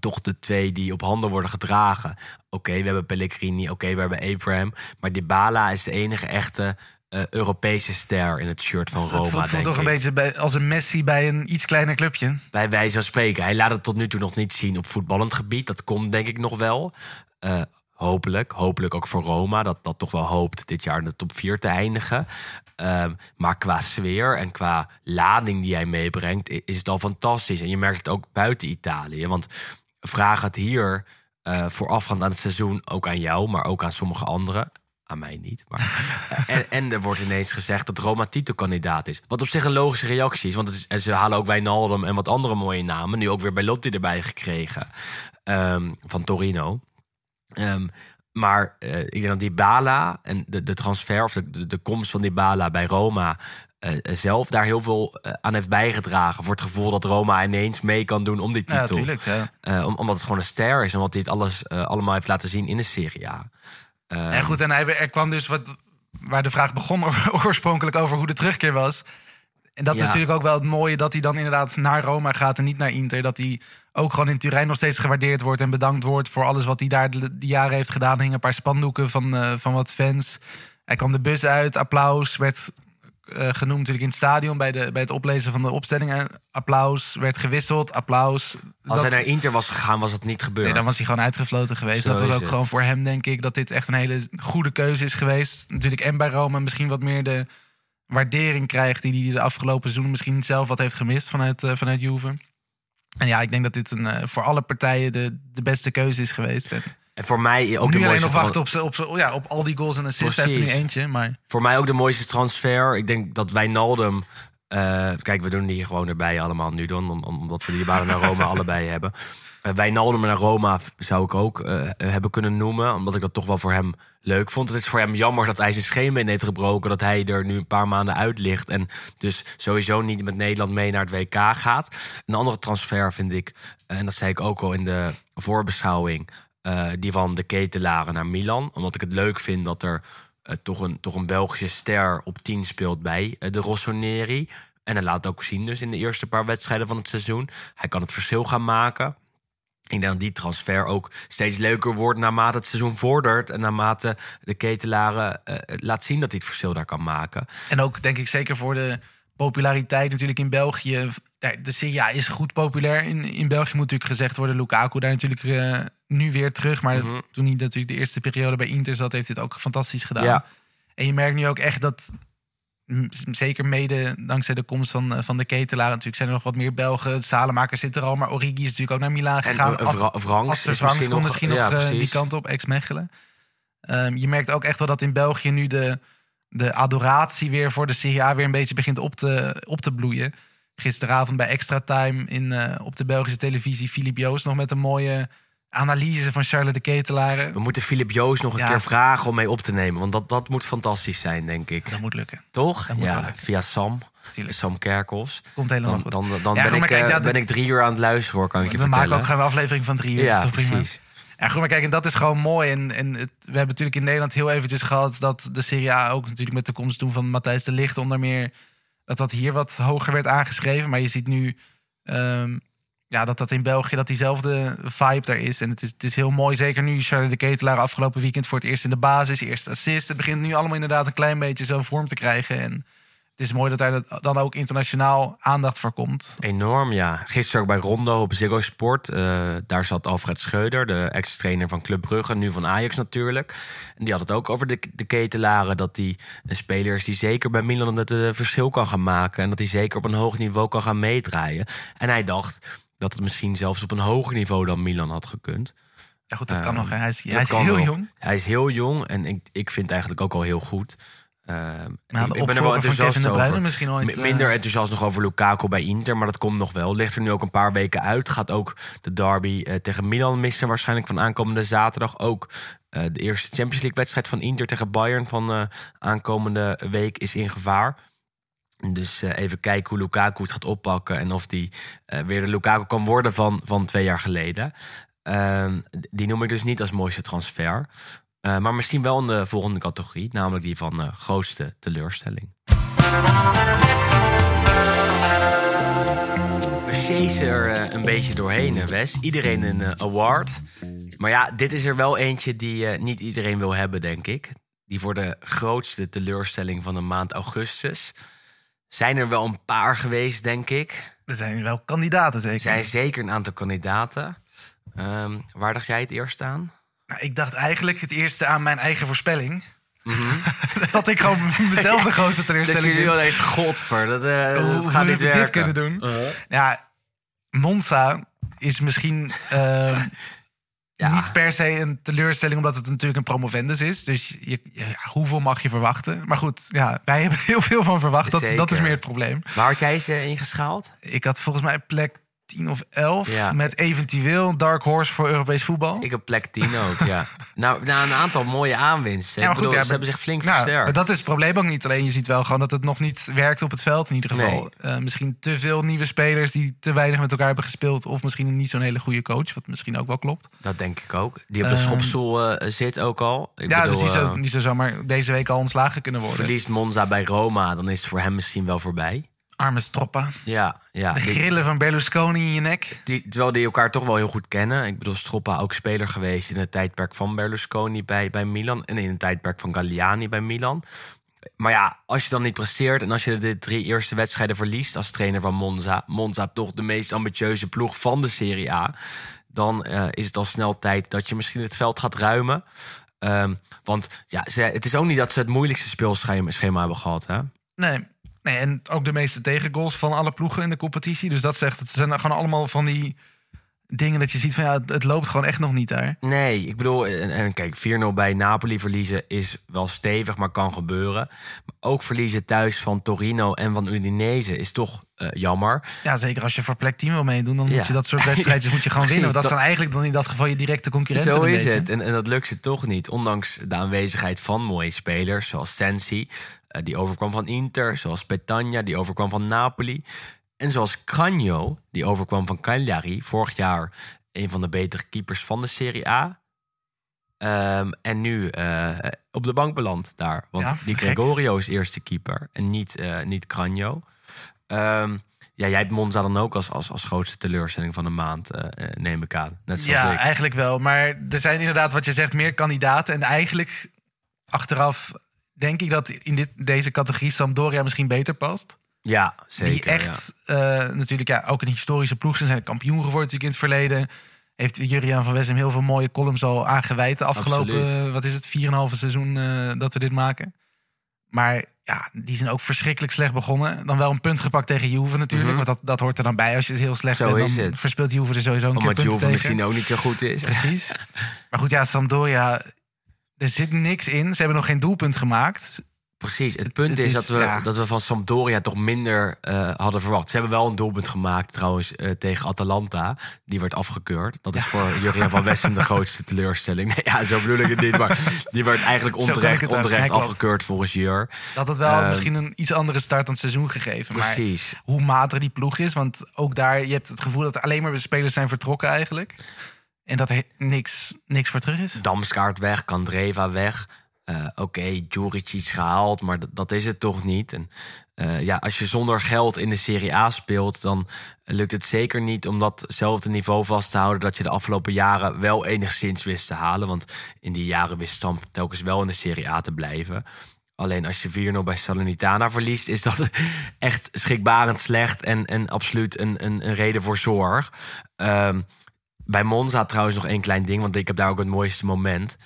Toch de twee die op handen worden gedragen. Oké, we hebben Pellegrini. Oké, we hebben Abraham. Maar Dybala is de enige echte eh, Europese ster in het shirt van Roma. het voelt, toch een beetje bij, als een Messi bij een iets kleiner clubje. Bij wijze van spreken. Hij laat het tot nu toe nog niet zien op voetballend gebied. Dat komt denk ik nog wel. Eh, hopelijk. Hopelijk ook voor Roma. Dat dat toch wel hoopt dit jaar in de top 4 te eindigen. Ehm, maar qua sfeer en qua lading die hij meebrengt... is het al fantastisch. En je merkt het ook buiten Italië. Want vraag het hier eh, voorafgaand aan het seizoen... ook aan jou, maar ook aan sommige anderen... Aan mij niet. Maar, en, en er wordt ineens gezegd dat Roma titelkandidaat is. Wat op zich een logische reactie is. Want het is, ze halen ook Wijnaldum en wat andere mooie namen. Nu ook weer bij Lotti erbij gekregen. ehm, van Torino. Ehm, maar eh, ik denk dat Dybala en de, de transfer of de, de, de komst van Dybala bij Roma eh, zelf daar heel veel eh, aan heeft bijgedragen. Voor het gevoel dat Roma ineens mee kan doen om die Ja, titel. Ja. Eh, om- omdat het gewoon een ster is en omdat hij het alles eh, allemaal heeft laten zien in de Serie A. Ehm, En goed, en hij, er kwam dus wat, waar de vraag begon oorspronkelijk over hoe de terugkeer was. En dat Ja. is natuurlijk ook wel het mooie dat hij dan inderdaad naar Roma gaat en niet naar Inter. Dat hij ook gewoon in Turijn nog steeds gewaardeerd wordt en bedankt wordt voor alles wat hij daar de, jaren heeft gedaan. Hingen een paar spandoeken van, eh, van wat fans. Hij kwam de bus uit, applaus, werd eh, genoemd natuurlijk in het stadion bij, de, bij het oplezen van de opstellingen. Applaus, werd gewisseld, applaus. als Dat- hij naar Inter was gegaan, was dat niet gebeurd. Nee, dan was hij gewoon uitgefloten geweest. Zo dat was ook het. gewoon voor hem, denk ik, dat dit echt een hele goede keuze is geweest. Natuurlijk en bij Rome misschien wat meer de waardering krijgt... die hij de afgelopen seizoen misschien zelf wat heeft gemist vanuit, eh, vanuit Juve. En ja, ik denk dat dit een, eh, voor alle partijen de, de beste keuze is geweest. En En voor mij ook de nu alleen mooiste nog wachten op, op, ja, op al die goals en assists. Hij heeft er nu eentje, maar... Voor mij ook de mooiste transfer. Ik denk dat Wijnaldum... eh kijk, we doen die gewoon erbij allemaal nu dan. om- om- Omdat we die banen naar Roma allebei hebben. Uh, Wijnaldum naar Roma zou ik ook eh, hebben kunnen noemen. Omdat ik dat toch wel voor hem leuk vond. Het is voor hem jammer dat hij zijn scheenbeen heeft gebroken. Dat hij er nu een paar maanden uit ligt. En dus sowieso niet met Nederland mee naar het WK gaat. Een andere transfer vind ik... En dat zei ik ook al in de voorbeschouwing. eh, die van de ketelaren naar Milan. Omdat ik het leuk vind dat er eh, toch, een, toch een Belgische ster op 10 speelt bij eh, de Rossoneri. En hij laat ook zien dus in de eerste paar wedstrijden van het seizoen. Hij kan het verschil gaan maken. Ik denk dat die transfer ook steeds leuker wordt naarmate het seizoen vordert. En naarmate de ketelaren eh, laat zien dat hij het verschil daar kan maken. En ook denk ik zeker voor de populariteit natuurlijk in België. De Serie A is goed populair. In, in België moet natuurlijk gezegd worden. Lukaku daar natuurlijk eh, nu weer terug. Maar Mhm. toen hij natuurlijk de eerste periode bij Inter zat... heeft hij het ook fantastisch gedaan. Ja. En je merkt nu ook echt dat... Zeker mede dankzij de komst van, eh, van de ketelaar. Natuurlijk zijn er nog wat meer Belgen. Salemaker zit er al. Maar Origi is natuurlijk ook naar Milaan En gegaan. als, Vra- Franks als er is misschien nog, misschien nog ja, eh, die kant op, ex-Mechelen. Ehm, je merkt ook echt wel dat in België nu de, de adoratie weer voor de Serie A weer een beetje begint op te, op te bloeien. Gisteravond bij Extra Time in, eh, op de Belgische televisie Filip Joos nog met een mooie analyse van Charles de Ketelaar. We moeten Filip Joos nog een Ja. keer vragen om mee op te nemen. Want dat, dat moet fantastisch zijn, denk ik. Dat moet lukken. Toch? Dat moet Ja, lukken. via Sam. Tuurlijk. Sam Kerkhoffs. Komt helemaal Dan, goed. dan, dan Ja, ben, ik, kijk, eh, ja, ben ik drie uur aan het luisteren hoor, kan ik je We vertellen. maken ook gewoon een aflevering van drie uur. ja, is toch prima? precies. Ja, goed, maar kijk, en dat is gewoon mooi. En, en het, we hebben natuurlijk in Nederland heel eventjes gehad dat de Serie A ook natuurlijk met de komst toen van Matthijs de Ligt onder meer dat dat hier wat hoger werd aangeschreven. Maar je ziet nu ehm, ja, dat dat in België dat diezelfde vibe daar is. En het is, het is heel mooi, zeker nu Charlie de Ketelaar afgelopen weekend voor het eerst in de basis, eerste assist. Het begint nu allemaal inderdaad een klein beetje zo vorm te krijgen. En het is mooi dat daar dan ook internationaal aandacht voor komt. Enorm, ja. Gisteren ook bij Rondo op Ziggo Sport. eh, daar zat Alfred Scheuder, de ex-trainer van Club Brugge, nu van Ajax natuurlijk. En die had het ook over de, de ketelaren. Dat die een speler is die zeker bij Milan het eh, verschil kan gaan maken. En dat hij zeker op een hoog niveau kan gaan meedraaien. En hij dacht dat het misschien zelfs op een hoger niveau dan Milan had gekund. Ja, goed, dat kan Ehm, nog. Hij is, hij is heel nog. jong. Hij is heel jong en ik, ik vind het eigenlijk ook al heel goed. Ehm, Maar ik, ik ben er wel enthousiast over. misschien ooit. Mi- eh, Minder enthousiast nog over Lukaku bij Inter, maar dat komt nog wel. Ligt er nu ook een paar weken uit. Gaat ook de derby eh, tegen Milan missen, waarschijnlijk van aankomende zaterdag. Ook eh, de eerste Champions League wedstrijd van Inter tegen Bayern van aankomende week is in gevaar. Dus eh, even kijken hoe Lukaku het gaat oppakken en of die eh, weer de Lukaku kan worden van, van twee jaar geleden. Ehm, die noem ik dus niet als mooiste transfer. Eh, maar misschien wel in de volgende categorie, namelijk die van grootste teleurstelling. We chasen er een beetje doorheen, Wes. Iedereen een award. Maar ja, dit is er wel eentje die niet iedereen wil hebben, denk ik. Die voor de grootste teleurstelling van de maand augustus. Zijn er wel een paar geweest, denk ik. Er zijn wel kandidaten zeker. Er zijn zeker een aantal kandidaten. Ehm, waar dacht jij het eerst aan? Nou, ik dacht eigenlijk het eerste aan mijn eigen voorspelling. dat ik gewoon mezelf de grootste Dat teleurstelling jullie vind. wel denkt, godver, dat, eh, dat Hoe- gaat heb ik dit werken. kunnen doen? Uh-huh. Ja, Monza is misschien ehm, Ja. niet per se een teleurstelling, omdat het natuurlijk een promovendus is. Dus je, ja, hoeveel mag je verwachten? Maar goed, ja, wij hebben heel veel van verwacht. Dat, dat is meer het probleem. Waar had jij ze ingeschaald? Ik had volgens mij plek 10 of 11 Ja. met eventueel dark horse voor Europees voetbal. Ik heb plek 10 ook, ja. Nou, na een aantal mooie aanwinsten. Ja, maar goed, bedoel, ja, ze maar- hebben zich flink Nou, versterkt. maar dat is het probleem ook niet. Alleen je ziet wel gewoon dat het nog niet werkt op het veld in ieder geval. Eh, misschien te veel nieuwe spelers die te weinig met elkaar hebben gespeeld. Of misschien niet zo'n hele goede coach, wat misschien ook wel klopt. Dat denk ik ook. Die op de Ehm, schopstoel eh, zit ook al. Ik ja, bedoel, dus die zou, eh, die zou zomaar deze week al ontslagen kunnen worden. verliest Monza bij Roma, dan is het voor hem misschien wel voorbij. Arme Stroppa. Ja, ja. De Die- grillen van Berlusconi in je nek. Die, terwijl die elkaar toch wel heel goed kennen. Ik bedoel, Stroppa ook speler geweest in het tijdperk van Berlusconi bij, bij Milan. En in het tijdperk van Galliani bij Milan. Maar ja, als je dan niet presteert en als je de drie eerste wedstrijden verliest als trainer van Monza. Monza toch de meest ambitieuze ploeg van de Serie A. Dan eh, is het al snel tijd dat je misschien het veld gaat ruimen. Ehm, want ja, ze, het is ook niet dat ze het moeilijkste speelschema schema hebben gehad. Hè? Nee. Nee, en ook de meeste tegengoals van alle ploegen in de competitie. Dus dat zegt, het zijn gewoon allemaal van die dingen dat je ziet van ja, het, loopt gewoon echt nog niet daar. Nee, ik bedoel, en, en kijk, 4-0 bij Napoli verliezen is wel stevig, maar kan gebeuren. Maar ook verliezen thuis van Torino en van Udinese is toch eh, jammer. Ja, zeker als je voor plek 10 wil meedoen, dan Ja. moet je dat soort wedstrijdjes moet je gewoon Precies, winnen. Want dat, dat- zijn eigenlijk dan in dat geval je directe concurrenten. Zo is beetje. het. En, en dat lukt ze toch niet. Ondanks de aanwezigheid van mooie spelers, zoals Sensi, eh, die overkwam van Inter, zoals Petagna, die overkwam van Napoli. En zoals Cagno, die overkwam van Cagliari, vorig jaar een van de betere keepers van de Serie A. Ehm, en nu eh, op de bank beland daar. Want Ja, die. Gregorio is eerste keeper en niet, eh niet Cagno. Ehm, ja, jij hebt Monza dan ook als, als, als grootste teleurstelling van de maand, eh, neem ik aan. Net zoals Ja, ik. eigenlijk wel. Maar er zijn inderdaad, wat je zegt, meer kandidaten. En eigenlijk, achteraf, denk ik dat in dit, deze categorie Sampdoria misschien beter past. Ja, zeker. die echt eh, natuurlijk ja, ook een historische ploeg zijn. Zijn kampioen geworden natuurlijk in het verleden. Heeft Juriaan van Wessem heel veel mooie columns al aangeweid de afgelopen, Absoluut. eh, wat is het, 4,5 seizoen eh, dat we dit maken. Maar ja, die zijn ook verschrikkelijk slecht begonnen. Dan wel een punt gepakt tegen Juve natuurlijk. Mhm. Want dat, dat hoort er dan bij. Als je heel slecht Zo bent, dan het. verspeelt Juve er sowieso een Omdat keer punten Juve misschien ook niet zo goed is. Precies. maar goed, ja, Sampdoria, er zit niks in. Ze hebben nog geen doelpunt gemaakt. Precies. Het punt Het is, is, dat, we, ja. dat we van Sampdoria toch minder eh, hadden verwacht. Ze hebben wel een doelpunt gemaakt trouwens eh, tegen Atalanta. Die werd afgekeurd. Dat is voor Jurgen van Wessem de grootste teleurstelling. Nee, ja, zo bedoel ik het niet. Maar die werd eigenlijk onterecht, het onterecht afgekeurd volgens Jur. Dat had wel Ehm, misschien een iets andere start aan het seizoen gegeven. Maar Precies. hoe matig die ploeg is. Want ook daar, je hebt het gevoel dat alleen maar spelers zijn vertrokken eigenlijk. En dat er niks, niks voor terug is. Damskaart weg, Kandreva weg. Uh, Oké, okay, iets gehaald, maar dat, is het toch niet. En uh, ja, als je zonder geld in de Serie A speelt, dan lukt het zeker niet om datzelfde niveau vast te houden dat je de afgelopen jaren wel enigszins wist te halen. Want in die jaren wist Stamp telkens wel in de Serie A te blijven. Alleen als je 4-0 bij Salernitana verliest, is dat echt schrikbarend slecht en, en absoluut een, een, reden voor zorg. Uh, bij Monza trouwens nog één klein ding, want ik heb daar ook het mooiste moment.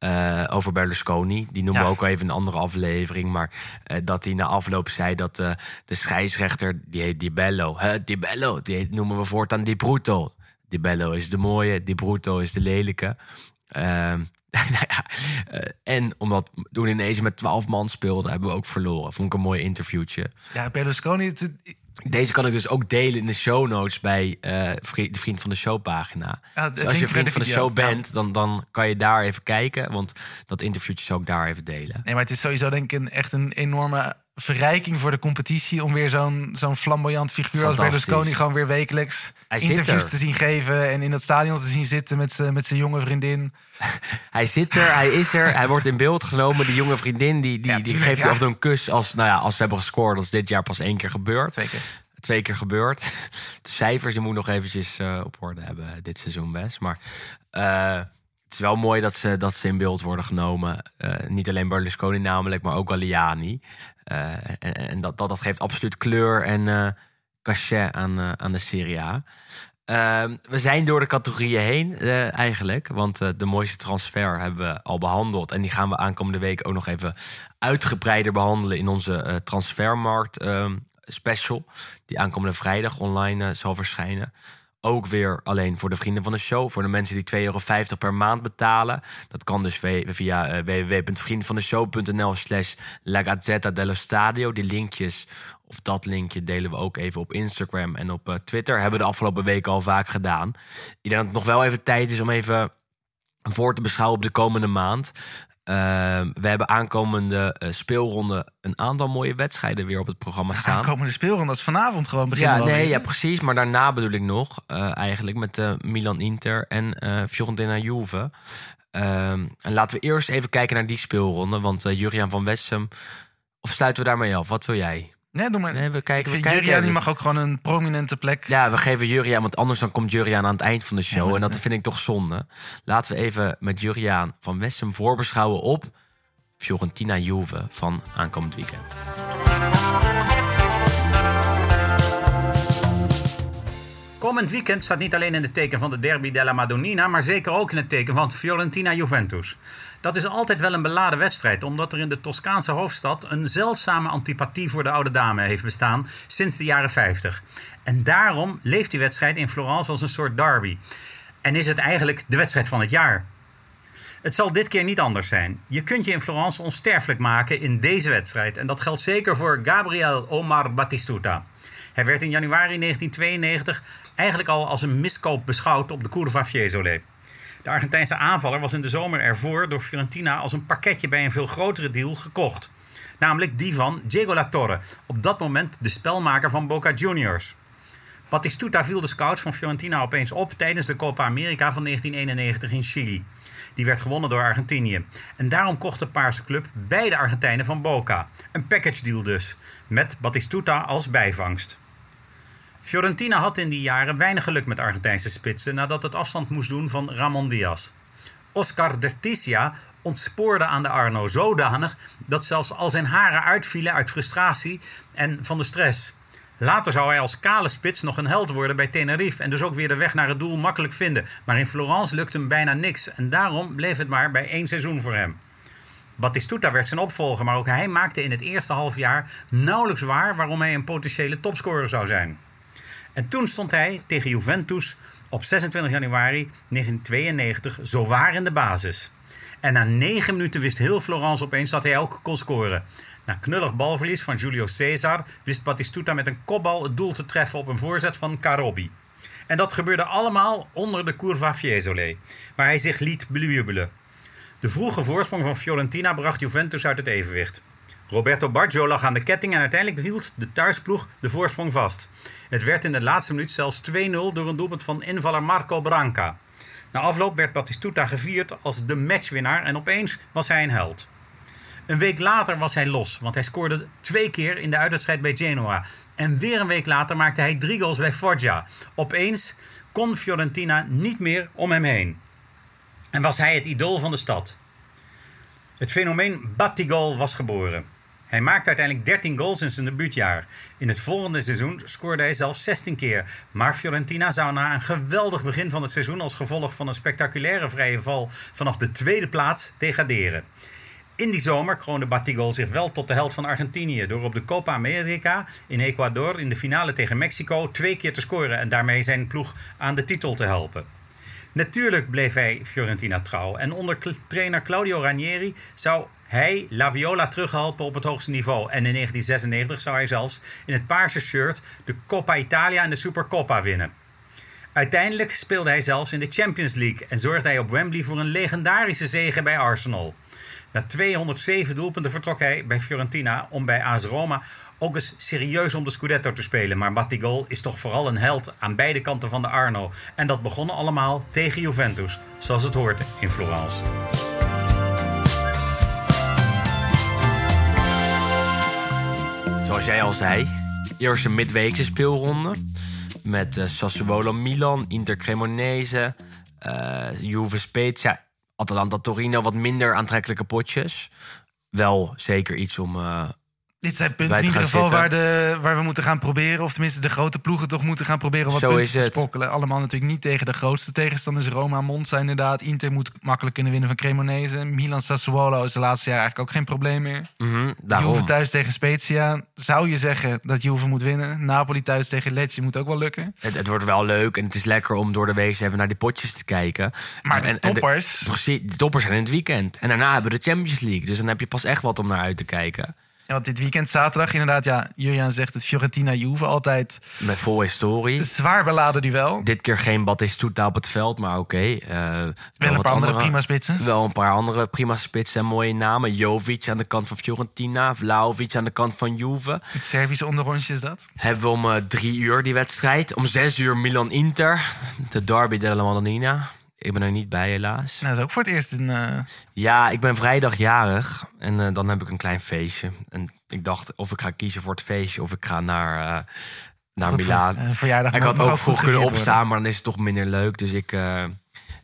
Uh, over Berlusconi. Die noemen we ook al even een andere aflevering. Maar uh, dat hij na afloop zei dat uh, de scheidsrechter, die heet Di Bello. Huh, Di Bello, die heet, noemen we voortaan Di Brutto. Di Bello is de mooie, Di Brutto is de lelijke. Ehm, nou en omdat toen ineens met twaalf man speelden, hebben we ook verloren. Vond ik een mooi interviewtje. Ja, Berlusconi... Het, deze kan ik dus ook delen in de show notes bij uh, de Vriend van de Show pagina. Ja, dus als je vriend van de show bent, dan, dan kan je daar even kijken. Want dat interviewtje zou ik daar even delen. Nee, maar het is sowieso denk ik een, echt een enorme verrijking voor de competitie... om weer zo'n zo'n flamboyant figuur als Berlusconi... gewoon weer wekelijks hij interviews te zien geven... en in dat stadion te zien zitten met zijn met jonge vriendin. hij zit er, hij is er, hij wordt in beeld genomen. Die jonge vriendin die, die, die geeft ja. af een kus als, nou ja, als ze hebben gescoord. Dat is dit jaar pas één keer gebeurd. Twee keer. Twee keer gebeurd. De cijfers die moet nog eventjes uh, op orde hebben dit seizoen best. Maar uh, het is wel mooi dat ze, dat ze in beeld worden genomen. Uh, niet alleen Berlusconi namelijk, maar ook Galliani. En, en dat, dat, dat geeft absoluut kleur en cachet aan, aan de Serie A. Uh, we zijn door de categorieën heen eigenlijk. Want de mooiste transfer hebben we al behandeld. En die gaan we aankomende week ook nog even uitgebreider behandelen in onze transfermarkt ehm, special. Die aankomende vrijdag online zal verschijnen. Ook weer alleen voor de vrienden van de show. Voor de mensen die 2,50 euro per maand betalen. Dat kan dus via www.vriendvandeshow.nl slash La Gazzetta dello Stadio. Die linkjes of dat linkje delen we ook even op Instagram en op uh, Twitter. Hebben we de afgelopen weken al vaak gedaan. Ik denk dat het nog wel even tijd is om even voor te beschouwen op de komende maand. Uh, we hebben aankomende uh, speelronde een aantal mooie wedstrijden weer op het programma staan. Aankomende speelronde, dat is vanavond gewoon beginnen. Ja, nee, ja, precies. Maar daarna bedoel ik nog uh, eigenlijk met Milan Inter en Fiorentina Juve. Ehm, en laten we eerst even kijken naar die speelronde. Want Juriaan van Wessem, of sluiten we daarmee af? Wat wil jij? Nee, doe maar. Nee, we kijken, ik vind Juriaan die mag ook gewoon een prominente plek. Ja, we geven Juriaan, want anders dan komt Juriaan aan het eind van de show. en dat vind ik toch zonde. Laten we even met Juriaan van Wessem voorbeschouwen op Fiorentina Juve van aankomend weekend. Komend weekend staat niet alleen in het teken van de Derby della Madonnina, maar zeker ook in het teken van Fiorentina Juventus. Dat is altijd wel een beladen wedstrijd, omdat er in de Toscaanse hoofdstad een zeldzame antipathie voor de oude dame heeft bestaan sinds de jaren 50. En daarom leeft die wedstrijd in Florence als een soort derby. En is het eigenlijk de wedstrijd van het jaar. Het zal dit keer niet anders zijn. Je kunt je in Florence onsterfelijk maken in deze wedstrijd. En dat geldt zeker voor Gabriel Omar Batistuta. Hij werd in januari 1992 eigenlijk al als een miskoop beschouwd op de Curva Fiesole. De Argentijnse aanvaller was in de zomer ervoor door Fiorentina als een pakketje bij een veel grotere deal gekocht. Namelijk die van Diego Latorre, op dat moment de spelmaker van Boca Juniors. Batistuta viel de scouts van Fiorentina opeens op tijdens de Copa America van 1991 in Chili. Die werd gewonnen door Argentinië. En daarom kocht de Paarse club beide Argentijnen van Boca. Een package deal dus, met Batistuta als bijvangst. Fiorentina had in die jaren weinig geluk met Argentijnse spitsen nadat het afstand moest doen van Ramon Diaz. Oscar Derticia ontspoorde aan de Arno zodanig dat zelfs al zijn haren uitvielen uit frustratie en van de stress. Later zou hij als kale spits nog een held worden bij Tenerife en dus ook weer de weg naar het doel makkelijk vinden. Maar in Florence lukte hem bijna niks en daarom bleef het maar bij één seizoen voor hem. Batistuta werd zijn opvolger, maar ook hij maakte in het eerste half jaar nauwelijks waar waarom hij een potentiële topscorer zou zijn. En toen stond hij tegen Juventus op 26 januari 1992 zowaar in de basis. En na negen minuten wist heel Florence opeens dat hij ook kon scoren. Na knullig balverlies van Julio Cesar wist Batistuta met een kopbal het doel te treffen op een voorzet van Carobi. En dat gebeurde allemaal onder de Curva Fiesole, waar hij zich liet bejubelen. De vroege voorsprong van Fiorentina bracht Juventus uit het evenwicht. Roberto Baggio lag aan de ketting en uiteindelijk hield de thuisploeg de voorsprong vast. Het werd in de laatste minuut zelfs 2-0 door een doelpunt van invaller Marco Branca. Na afloop werd Batistuta gevierd als de matchwinnaar en opeens was hij een held. Een week later was hij los, want hij scoorde twee keer in de uitwedstrijd bij Genoa. En weer een week later maakte hij drie goals bij Foggia. Opeens kon Fiorentina niet meer om hem heen. En was hij het idool van de stad. Het fenomeen Battigol was geboren. Hij maakte uiteindelijk 13 goals in zijn debuutjaar. In het volgende seizoen scoorde hij zelfs 16 keer. Maar Fiorentina zou na een geweldig begin van het seizoen als gevolg van een spectaculaire vrije val vanaf de tweede plaats degraderen. In die zomer kroonde Batigol zich wel tot de held van Argentinië door op de Copa America in Ecuador in de finale tegen Mexico twee keer te scoren en daarmee zijn ploeg aan de titel te helpen. Natuurlijk bleef hij Fiorentina trouw en onder trainer Claudio Ranieri zou hij La Viola terughelpen op het hoogste niveau. En in 1996 zou hij zelfs in het paarse shirt de Coppa Italia en de Supercoppa winnen. Uiteindelijk speelde hij zelfs in de Champions League en zorgde hij op Wembley voor een legendarische zege bij Arsenal. Na 207 doelpunten vertrok hij bij Fiorentina om bij AS Roma ook eens serieus om de Scudetto te spelen. Maar Battigol is toch vooral een held aan beide kanten van de Arno. En dat begon allemaal tegen Juventus, zoals het hoort in Florence. Zoals jij al zei, eerst een midweekse speelronde. Met eh, Sassuolo Milan, Inter Cremonese, eh Juve Spezia, Atalanta Torino. Wat minder aantrekkelijke potjes. Wel zeker iets om... eh, Dit zijn punten in ieder geval waar, de, waar we moeten gaan proberen. Of tenminste de grote ploegen toch moeten gaan proberen wat Zo punten te het. sprokkelen. Allemaal natuurlijk niet tegen de grootste tegenstanders. Roma, Monza inderdaad. Inter moet makkelijk kunnen winnen van Cremonese. Milan Sassuolo is de laatste jaar eigenlijk ook geen probleem meer. mhm, daarom. Juve thuis tegen Spezia. Zou je zeggen dat Juve moet winnen. Napoli thuis tegen Lecce moet ook wel lukken. Het, het wordt wel leuk en het is lekker om door de week even naar die potjes te kijken. Maar de en- en toppers... Precies, de toppers zijn in het weekend. En daarna hebben we de Champions League. Dus dan heb je pas echt wat om naar uit te kijken. Want dit weekend zaterdag inderdaad, ja, Julian zegt het Fiorentina-Juve altijd Met vol historie. zwaar beladen duel. Dit keer geen Batistuta op het veld, maar oké. eh, Wel een paar andere prima spitsen. Wel een paar andere prima spitsen en mooie namen. Jovic aan de kant van Fiorentina. Vlaovic aan de kant van Juve. Het Servische onderrondje is dat. Hebben we om eh, drie uur die wedstrijd. Om zes uur Milan-Inter. De derby della Madonnina. Ik ben er niet bij helaas. Nou, dat is ook voor het eerst een... eh, Ja, ik ben vrijdag jarig. En eh, dan heb ik een klein feestje. En ik dacht of ik ga kiezen voor het feestje of ik ga naar, eh naar Milaan. Verjaardag ik had ook vroeg kunnen worden. opstaan, maar dan is het toch minder leuk. Dus ik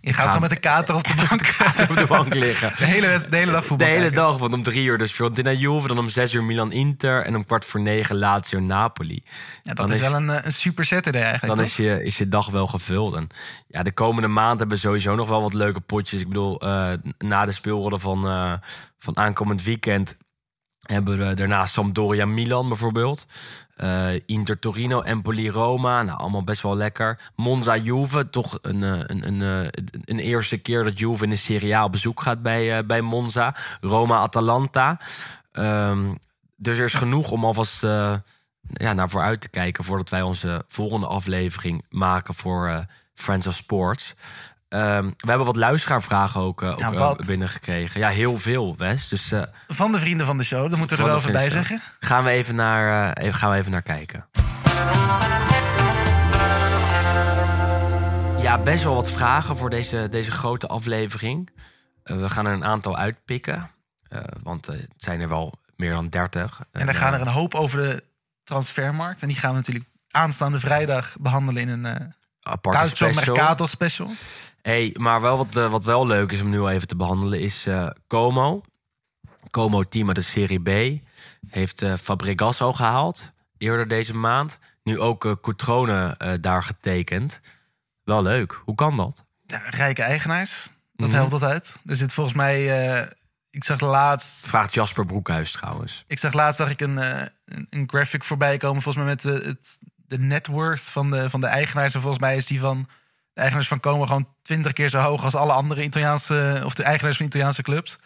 Je gaat ga- gewoon met een kater op de bank. op de bank liggen. De hele, de hele dag De voetbal hele kijken. dag, want om drie uur dus Fiorentina Juve, dan om zes uur Milan Inter en om kwart voor negen Lazio Napoli. Ja, dat Dan is, wel een, eh, een super Saturday eigenlijk. Dan toch? is je, is je dag wel gevuld. En ja, de komende maand hebben we sowieso nog wel wat leuke potjes. Ik bedoel, eh, na de speelronde van, eh, van aankomend weekend hebben we daarna Sampdoria Milan bijvoorbeeld. Eh, Inter Torino, Empoli Roma. Nou, allemaal best wel lekker. Monza Juve, toch een, eh, een, een, eh, een eerste keer dat Juve in de Serie A op bezoek gaat bij, eh, bij Monza. Roma Atalanta. Ehm, dus er is genoeg om alvast eh, ja, naar vooruit te kijken voordat wij onze volgende aflevering maken voor eh, Friends of Sports. Ehm, we hebben wat luisteraarvragen ook, ook, Ja, eh, binnengekregen. Ja, heel veel, Wes. Dus eh, Van de vrienden van de show, daar moeten we er wel even bij zeggen. gaan, we even naar, even- gaan we even naar kijken. Ja, best wel wat vragen voor deze, deze grote aflevering. We gaan er een aantal uitpikken. want het zijn er wel meer dan 30. En dan gaan er een hoop over de transfermarkt. En die gaan we natuurlijk aanstaande vrijdag behandelen in een aparte special. Mercato special. Hey, maar wel wat, eh, wat wel leuk is om nu al even te behandelen is eh, Como. Como team uit de Serie B heeft eh Fabregas al gehaald eerder deze maand. Nu ook Coutrone eh, daar getekend. Wel leuk. Hoe kan dat? Ja, rijke eigenaars. Dat Mhm. helpt altijd. Er zit volgens mij... ik zag laatst... Vraagt Jasper Broekhuis trouwens. Ik zag laatst zag ik een, een, een graphic voorbij komen. Volgens mij met de, het, de net worth van de, van de eigenaars. En volgens mij is die van de eigenaars van Como gewoon twintig keer zo hoog als alle andere Italiaanse of de eigenaars van Italiaanse clubs.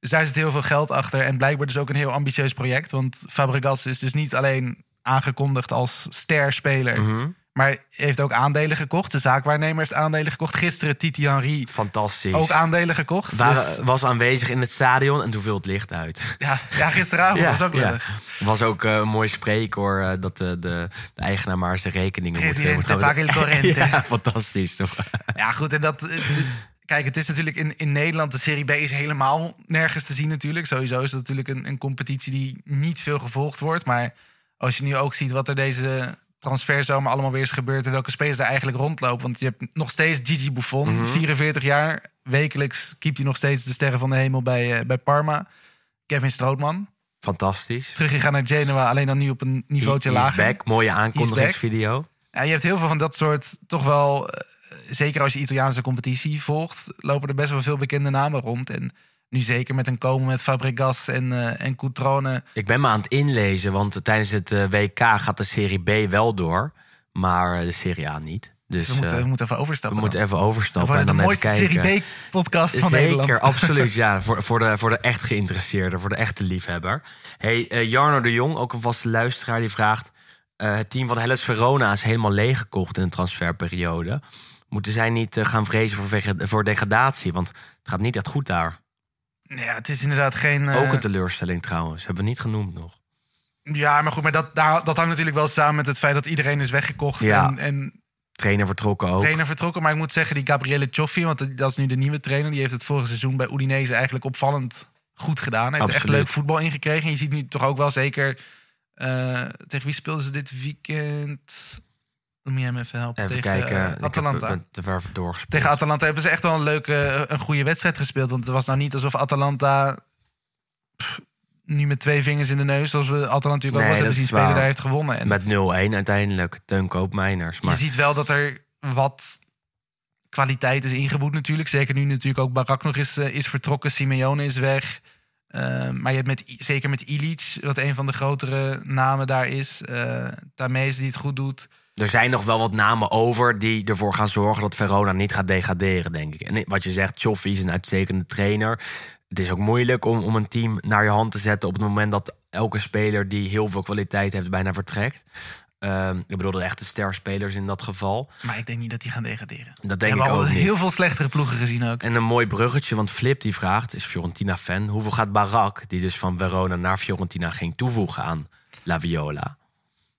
Dus daar zit heel veel geld achter. En blijkbaar dus ook een heel ambitieus project. Want Fabregas is dus niet alleen aangekondigd als sterspeler. Mhm. Maar heeft ook aandelen gekocht. De zaakwaarnemer heeft aandelen gekocht. Gisteren Titi Henry Fantastisch. ook aandelen gekocht. Dus, was aanwezig in het stadion en toen viel het licht uit. ja, ja, gisteravond was ook leuk. Was ook eh, een mooi spreekhoor eh, dat de, de, de eigenaar maar zijn rekeningen moet, Presidente moet corrente. Ja, fantastisch toch? Ja, goed. En dat. eh, Kijk, het is natuurlijk in, in Nederland, de Serie B is helemaal nergens te zien natuurlijk. Sowieso is het natuurlijk een, een competitie die niet veel gevolgd wordt. Maar als je nu ook ziet wat er deze transferzomer allemaal weer is gebeurd... en welke spelers daar eigenlijk rondlopen. Want je hebt nog steeds Gigi Buffon, Mhm. 44 jaar. Wekelijks keept hij nog steeds de sterren van de hemel bij, eh, bij Parma. Kevin Strootman, Fantastisch. teruggegaan naar Genoa, alleen dan nu op een niveautje He's lager. back. Mooie aankondigingsvideo. Ja, je hebt heel veel van dat soort, toch wel, eh, zeker als je Italiaanse competitie volgt, lopen er best wel veel bekende namen rond. En nu zeker met een komen met Fabregas en, eh en Coutrone. Ik ben me aan het inlezen, want tijdens het eh, WK gaat de Serie B wel door, maar de Serie A niet. Dus, Dus we, moeten, eh, we moeten even we overstappen. moeten dan. even We overstappen en dan mooiste. Serie B-podcast van Zeker, Nederland. absoluut. Ja, voor, voor, de, voor de echt geïnteresseerde, voor de echte liefhebber. Hey, eh, Jarno de Jong, ook een vaste luisteraar, die vraagt... eh, het team van Hellas Verona is helemaal leeggekocht in de transferperiode. Moeten zij niet eh, gaan vrezen voor, voor degradatie? Want het gaat niet echt goed daar. Ja, het is inderdaad geen... eh, Ook een teleurstelling trouwens. Hebben we niet genoemd nog. Ja, maar goed, maar dat, daar, dat hangt natuurlijk wel samen met het feit dat iedereen is weggekocht. Ja. En, en Trainer vertrokken ook. trainer vertrokken. Maar ik moet zeggen, die Gabriele Cioffi, want dat is nu de nieuwe trainer... die heeft het vorige seizoen bij Udinese eigenlijk opvallend goed gedaan. Hij heeft echt leuk voetbal ingekregen. En je ziet nu toch ook wel zeker... eh, tegen wie speelden ze dit weekend? Moet jij me even helpen. Even tegen, kijken. eh, Ik heb Atalanta. doorgespeeld. Tegen Atalanta hebben ze echt wel een leuke, een goede wedstrijd gespeeld. Want het was nou niet alsof Atalanta pff, nu met twee vingers in de neus, zoals we Atalanta natuurlijk ook Nee, wel eens hebben zien is spelen, daar heeft gewonnen. En Met 0-1 uiteindelijk. Teun Koopmeiners. Maar je ziet wel dat er wat kwaliteit is ingeboet natuurlijk. Zeker nu natuurlijk ook Barak nog is, eh, is vertrokken, Simeone is weg. Eh, maar je hebt met, zeker met Ilic, wat een van de grotere namen daar is. eh Tamees die het goed doet. Er zijn nog wel wat namen over die ervoor gaan zorgen dat Verona niet gaat degraderen, denk ik. En wat je zegt, Choffi is een uitstekende trainer. Het is ook moeilijk om, om een team naar je hand te zetten op het moment dat elke speler die heel veel kwaliteit heeft bijna vertrekt. Ehm, ik bedoel de echte sterspelers in dat geval. Maar ik denk niet dat die gaan degraderen. Dat denk ik al ook niet. heel veel slechtere ploegen gezien ook. En een mooi bruggetje, want Flip die vraagt, is Fiorentina-fan... hoeveel gaat Barak, die dus van Verona naar Fiorentina ging toevoegen aan La Viola?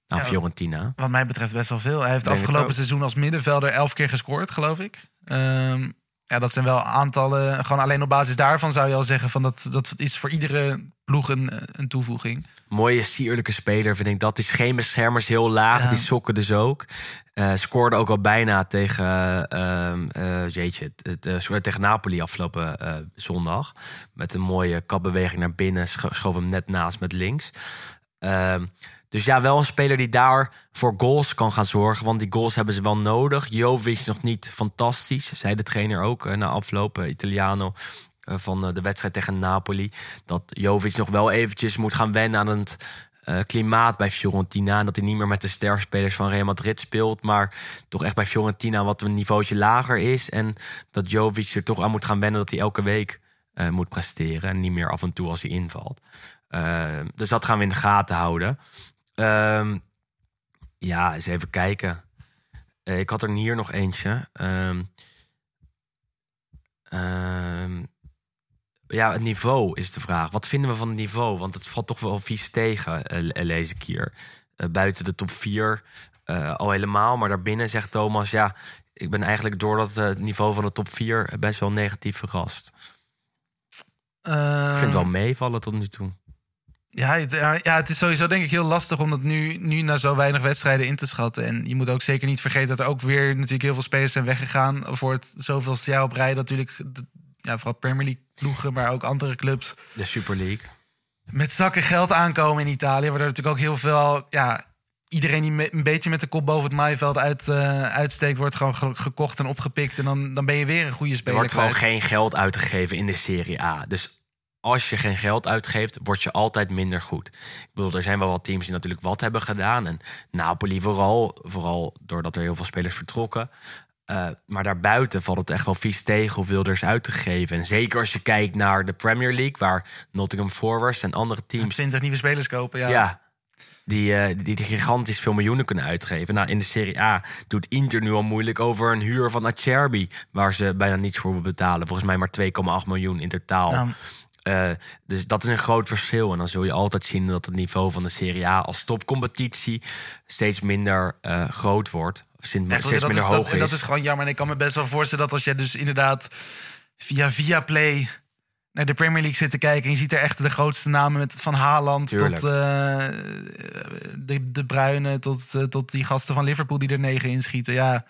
Aan Ja. Fiorentina. Wat mij betreft best wel veel. Hij heeft Denk afgelopen seizoen als middenvelder elf keer gescoord, geloof ik. Ehm, ja, dat zijn wel aantallen. Gewoon alleen op basis daarvan zou je al zeggen van dat, dat is voor iedere ploeg een, een toevoeging. Mooie, sierlijke speler vind ik dat. Die geen beschermers heel laag, Ja. die sokken dus ook. Eh, scoorde ook al bijna tegen, ehm eh, jeetje, het, eh, tegen Napoli afgelopen zondag. Met een mooie kapbeweging naar binnen, scho- schoof hem net naast met links. Dus ja, wel een speler die daar voor goals kan gaan zorgen. Want die goals hebben ze wel nodig. Jovic nog niet fantastisch, zei de trainer ook eh, na afloop. eh, Italiano eh, van de wedstrijd tegen Napoli. Dat Jovic nog wel eventjes moet gaan wennen aan het klimaat bij Fiorentina. En dat hij niet meer met de sterspelers van Real Madrid speelt. Maar toch echt bij Fiorentina wat een niveautje lager is. En dat Jovic er toch aan moet gaan wennen dat hij elke week moet presteren. En niet meer af en toe als hij invalt. Dus dat gaan we in de gaten houden. Ehm, ja, eens even kijken. Eh, ik had er hier nog eentje. Ehm, ehm, ja, het niveau is de vraag. Wat vinden we van het niveau? Want het valt toch wel vies tegen, le- lees ik hier. Buiten de top 4 al helemaal. Maar daarbinnen zegt Thomas... ja, ik ben eigenlijk door dat het niveau van de top 4 best wel negatief verrast. Ik vind het wel meevallen tot nu toe. Ja, het, ja, het is sowieso denk ik heel lastig om dat nu, nu na zo weinig wedstrijden in te schatten. En je moet ook zeker niet vergeten dat er ook weer natuurlijk heel veel spelers zijn weggegaan voor het zoveelste jaar op rij. Natuurlijk, ja, vooral Premier League ploegen, maar ook andere clubs De Super League. met zakken geld aankomen in Italië. Waardoor natuurlijk ook heel veel, ja, iedereen die me- een beetje met de kop boven het maaiveld uit, eh, uitsteekt, wordt gewoon ge- gekocht en opgepikt. En dan, dan ben je weer een goede Er speler. wordt gewoon geen geld uitgegeven in de Serie A. Dus als je geen geld uitgeeft, word je altijd minder goed. Ik bedoel, er zijn wel wat teams die natuurlijk wat hebben gedaan. En Napoli vooral, vooral doordat er heel veel spelers vertrokken. Eh, maar daarbuiten valt het echt wel vies tegen hoeveel er is uitgegeven. En zeker als je kijkt naar de Premier League, waar Nottingham Forest en andere teams 20 nieuwe spelers kopen, ja. ja. die, eh, die, die gigantisch veel miljoenen kunnen uitgeven. Nou, in de Serie A doet Inter nu al moeilijk over een huur van Acerbi, waar ze bijna niets voor betalen. Volgens mij maar 2,8 miljoen in totaal. Ja. Eh, dus dat is een groot verschil. En dan zul je altijd zien dat het niveau van de Serie A als topcompetitie steeds minder eh, groot wordt. Of steeds minder is, hoog dat, dat is gewoon jammer. En ik kan me best wel voorstellen dat als je dus inderdaad via Viaplay naar de Premier League zit te kijken... en je ziet er echt de grootste namen met van Haaland Tuurlijk. tot eh, de, de Bruyne... Tot, tot die gasten van Liverpool die er negen inschieten. Ja,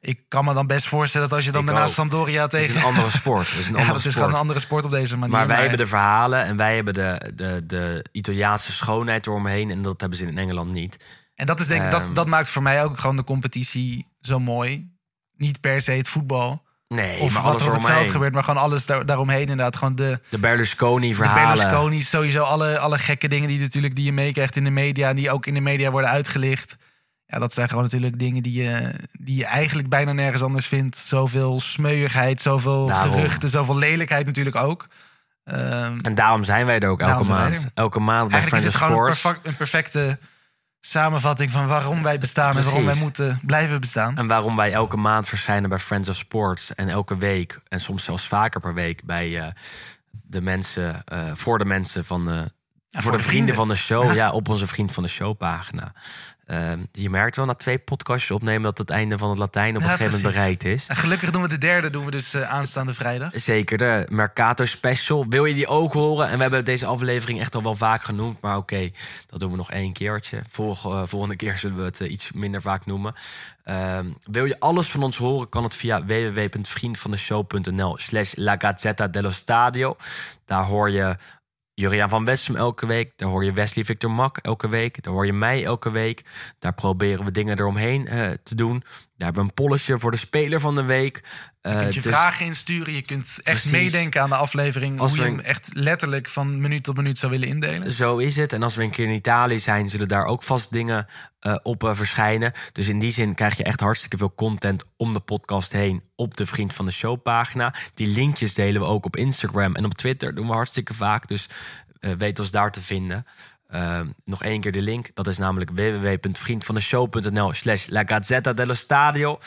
ik kan me dan best voorstellen dat als je dan Ik daarna ook. Sampdoria Het is tegen... een andere sport. Het is een ja, andere dat is sport. een andere sport op deze manier. Maar wij hebben de verhalen en wij hebben de, de, de Italiaanse schoonheid eromheen. En dat hebben ze in Engeland niet. En dat, is denk ik, Ehm. dat, dat maakt voor mij ook gewoon de competitie zo mooi. Niet per se het voetbal. Nee, Of maar wat er op het veld gebeurt, maar gewoon alles daar, daaromheen inderdaad. Gewoon de, De de Berlusconi-verhalen. Berlusconi, sowieso alle, alle gekke dingen die, natuurlijk, die je meekrijgt in de media... en die ook in de media worden uitgelicht. Ja, dat zijn gewoon natuurlijk dingen die je, die je eigenlijk bijna nergens anders vindt. Zoveel smeuigheid, zoveel Daarom. geruchten, zoveel lelijkheid natuurlijk ook. Ehm, En daarom zijn wij er ook elke maand. Elke maand bij Friends of Sports. een perfecte samenvatting van waarom wij bestaan... en waarom wij moeten blijven bestaan. En waarom wij elke maand verschijnen bij Friends of Sports. En elke week, en soms zelfs vaker per week, bij eh, de mensen, eh, voor de mensen van de. voor, de, vrienden, van de show, ja. Ja. op onze Vriend van de Show pagina. Ehm, je merkt wel na twee podcastjes opnemen dat het einde van het Latijn op Ja, een gegeven moment bereikt is. En gelukkig doen we de derde, doen we dus eh, aanstaande vrijdag. Zeker, de Mercato Special. Wil je die ook horen? En we hebben deze aflevering echt al wel vaak genoemd. Maar oké, dat doen we nog één keertje. Volg- eh, volgende keer zullen we het eh, iets minder vaak noemen. Ehm, wil je alles van ons horen? Kan het via www.vriendvandeshow.nl slash La Gazzetta dello Stadio. Daar hoor je Juriaan van Wessem elke week. Daar hoor je Wesley Victor Mak elke week. Daar hoor je mij elke week. Daar proberen we dingen eromheen eh, te doen. Daar hebben we een polletje voor de speler van de week. Je kunt je dus- vragen insturen. Je kunt echt Precies. meedenken aan de aflevering. Als hoe je hem echt letterlijk van minuut tot minuut zou willen indelen. Zo is het. En als we een keer in Italië zijn, zullen daar ook vast dingen eh, op eh, verschijnen. Dus in die zin krijg je echt hartstikke veel content om de podcast heen op de Vriend van de Show pagina. Die linkjes delen we ook op Instagram en op Twitter. Doen we hartstikke vaak. Dus eh, weet ons daar te vinden. Eh, nog één keer de link. Dat is namelijk www.vriendvandeshow.nl slash La Gazzetta dello Stadio.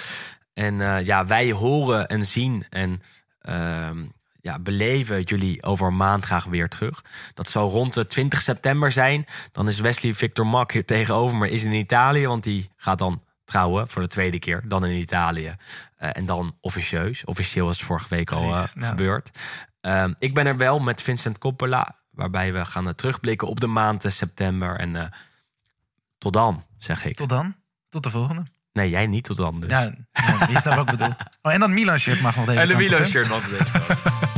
En eh, ja, wij horen en zien en ehm, ja, beleven jullie over een maand graag weer terug. Dat zal rond de 20 september zijn. Dan is Wesley Victor Mak hier tegenover me, is in Italië. Want die gaat dan trouwen voor de tweede keer. Dan in Italië. Eh, en dan officieus. Officieel is het vorige week al Precies, eh, gebeurd. Ehm, ik ben er wel met Vincent Coppola. Waarbij we gaan eh, terugblikken op de maand eh, september. En eh, tot dan, zeg ik. Tot dan. Tot de volgende. Nee, jij niet tot dan dus. Ja, snapt wat ik bedoel. Oh, en dat Milan shirt mag nog deze en de kant op, hè? Milan shirt nog deze.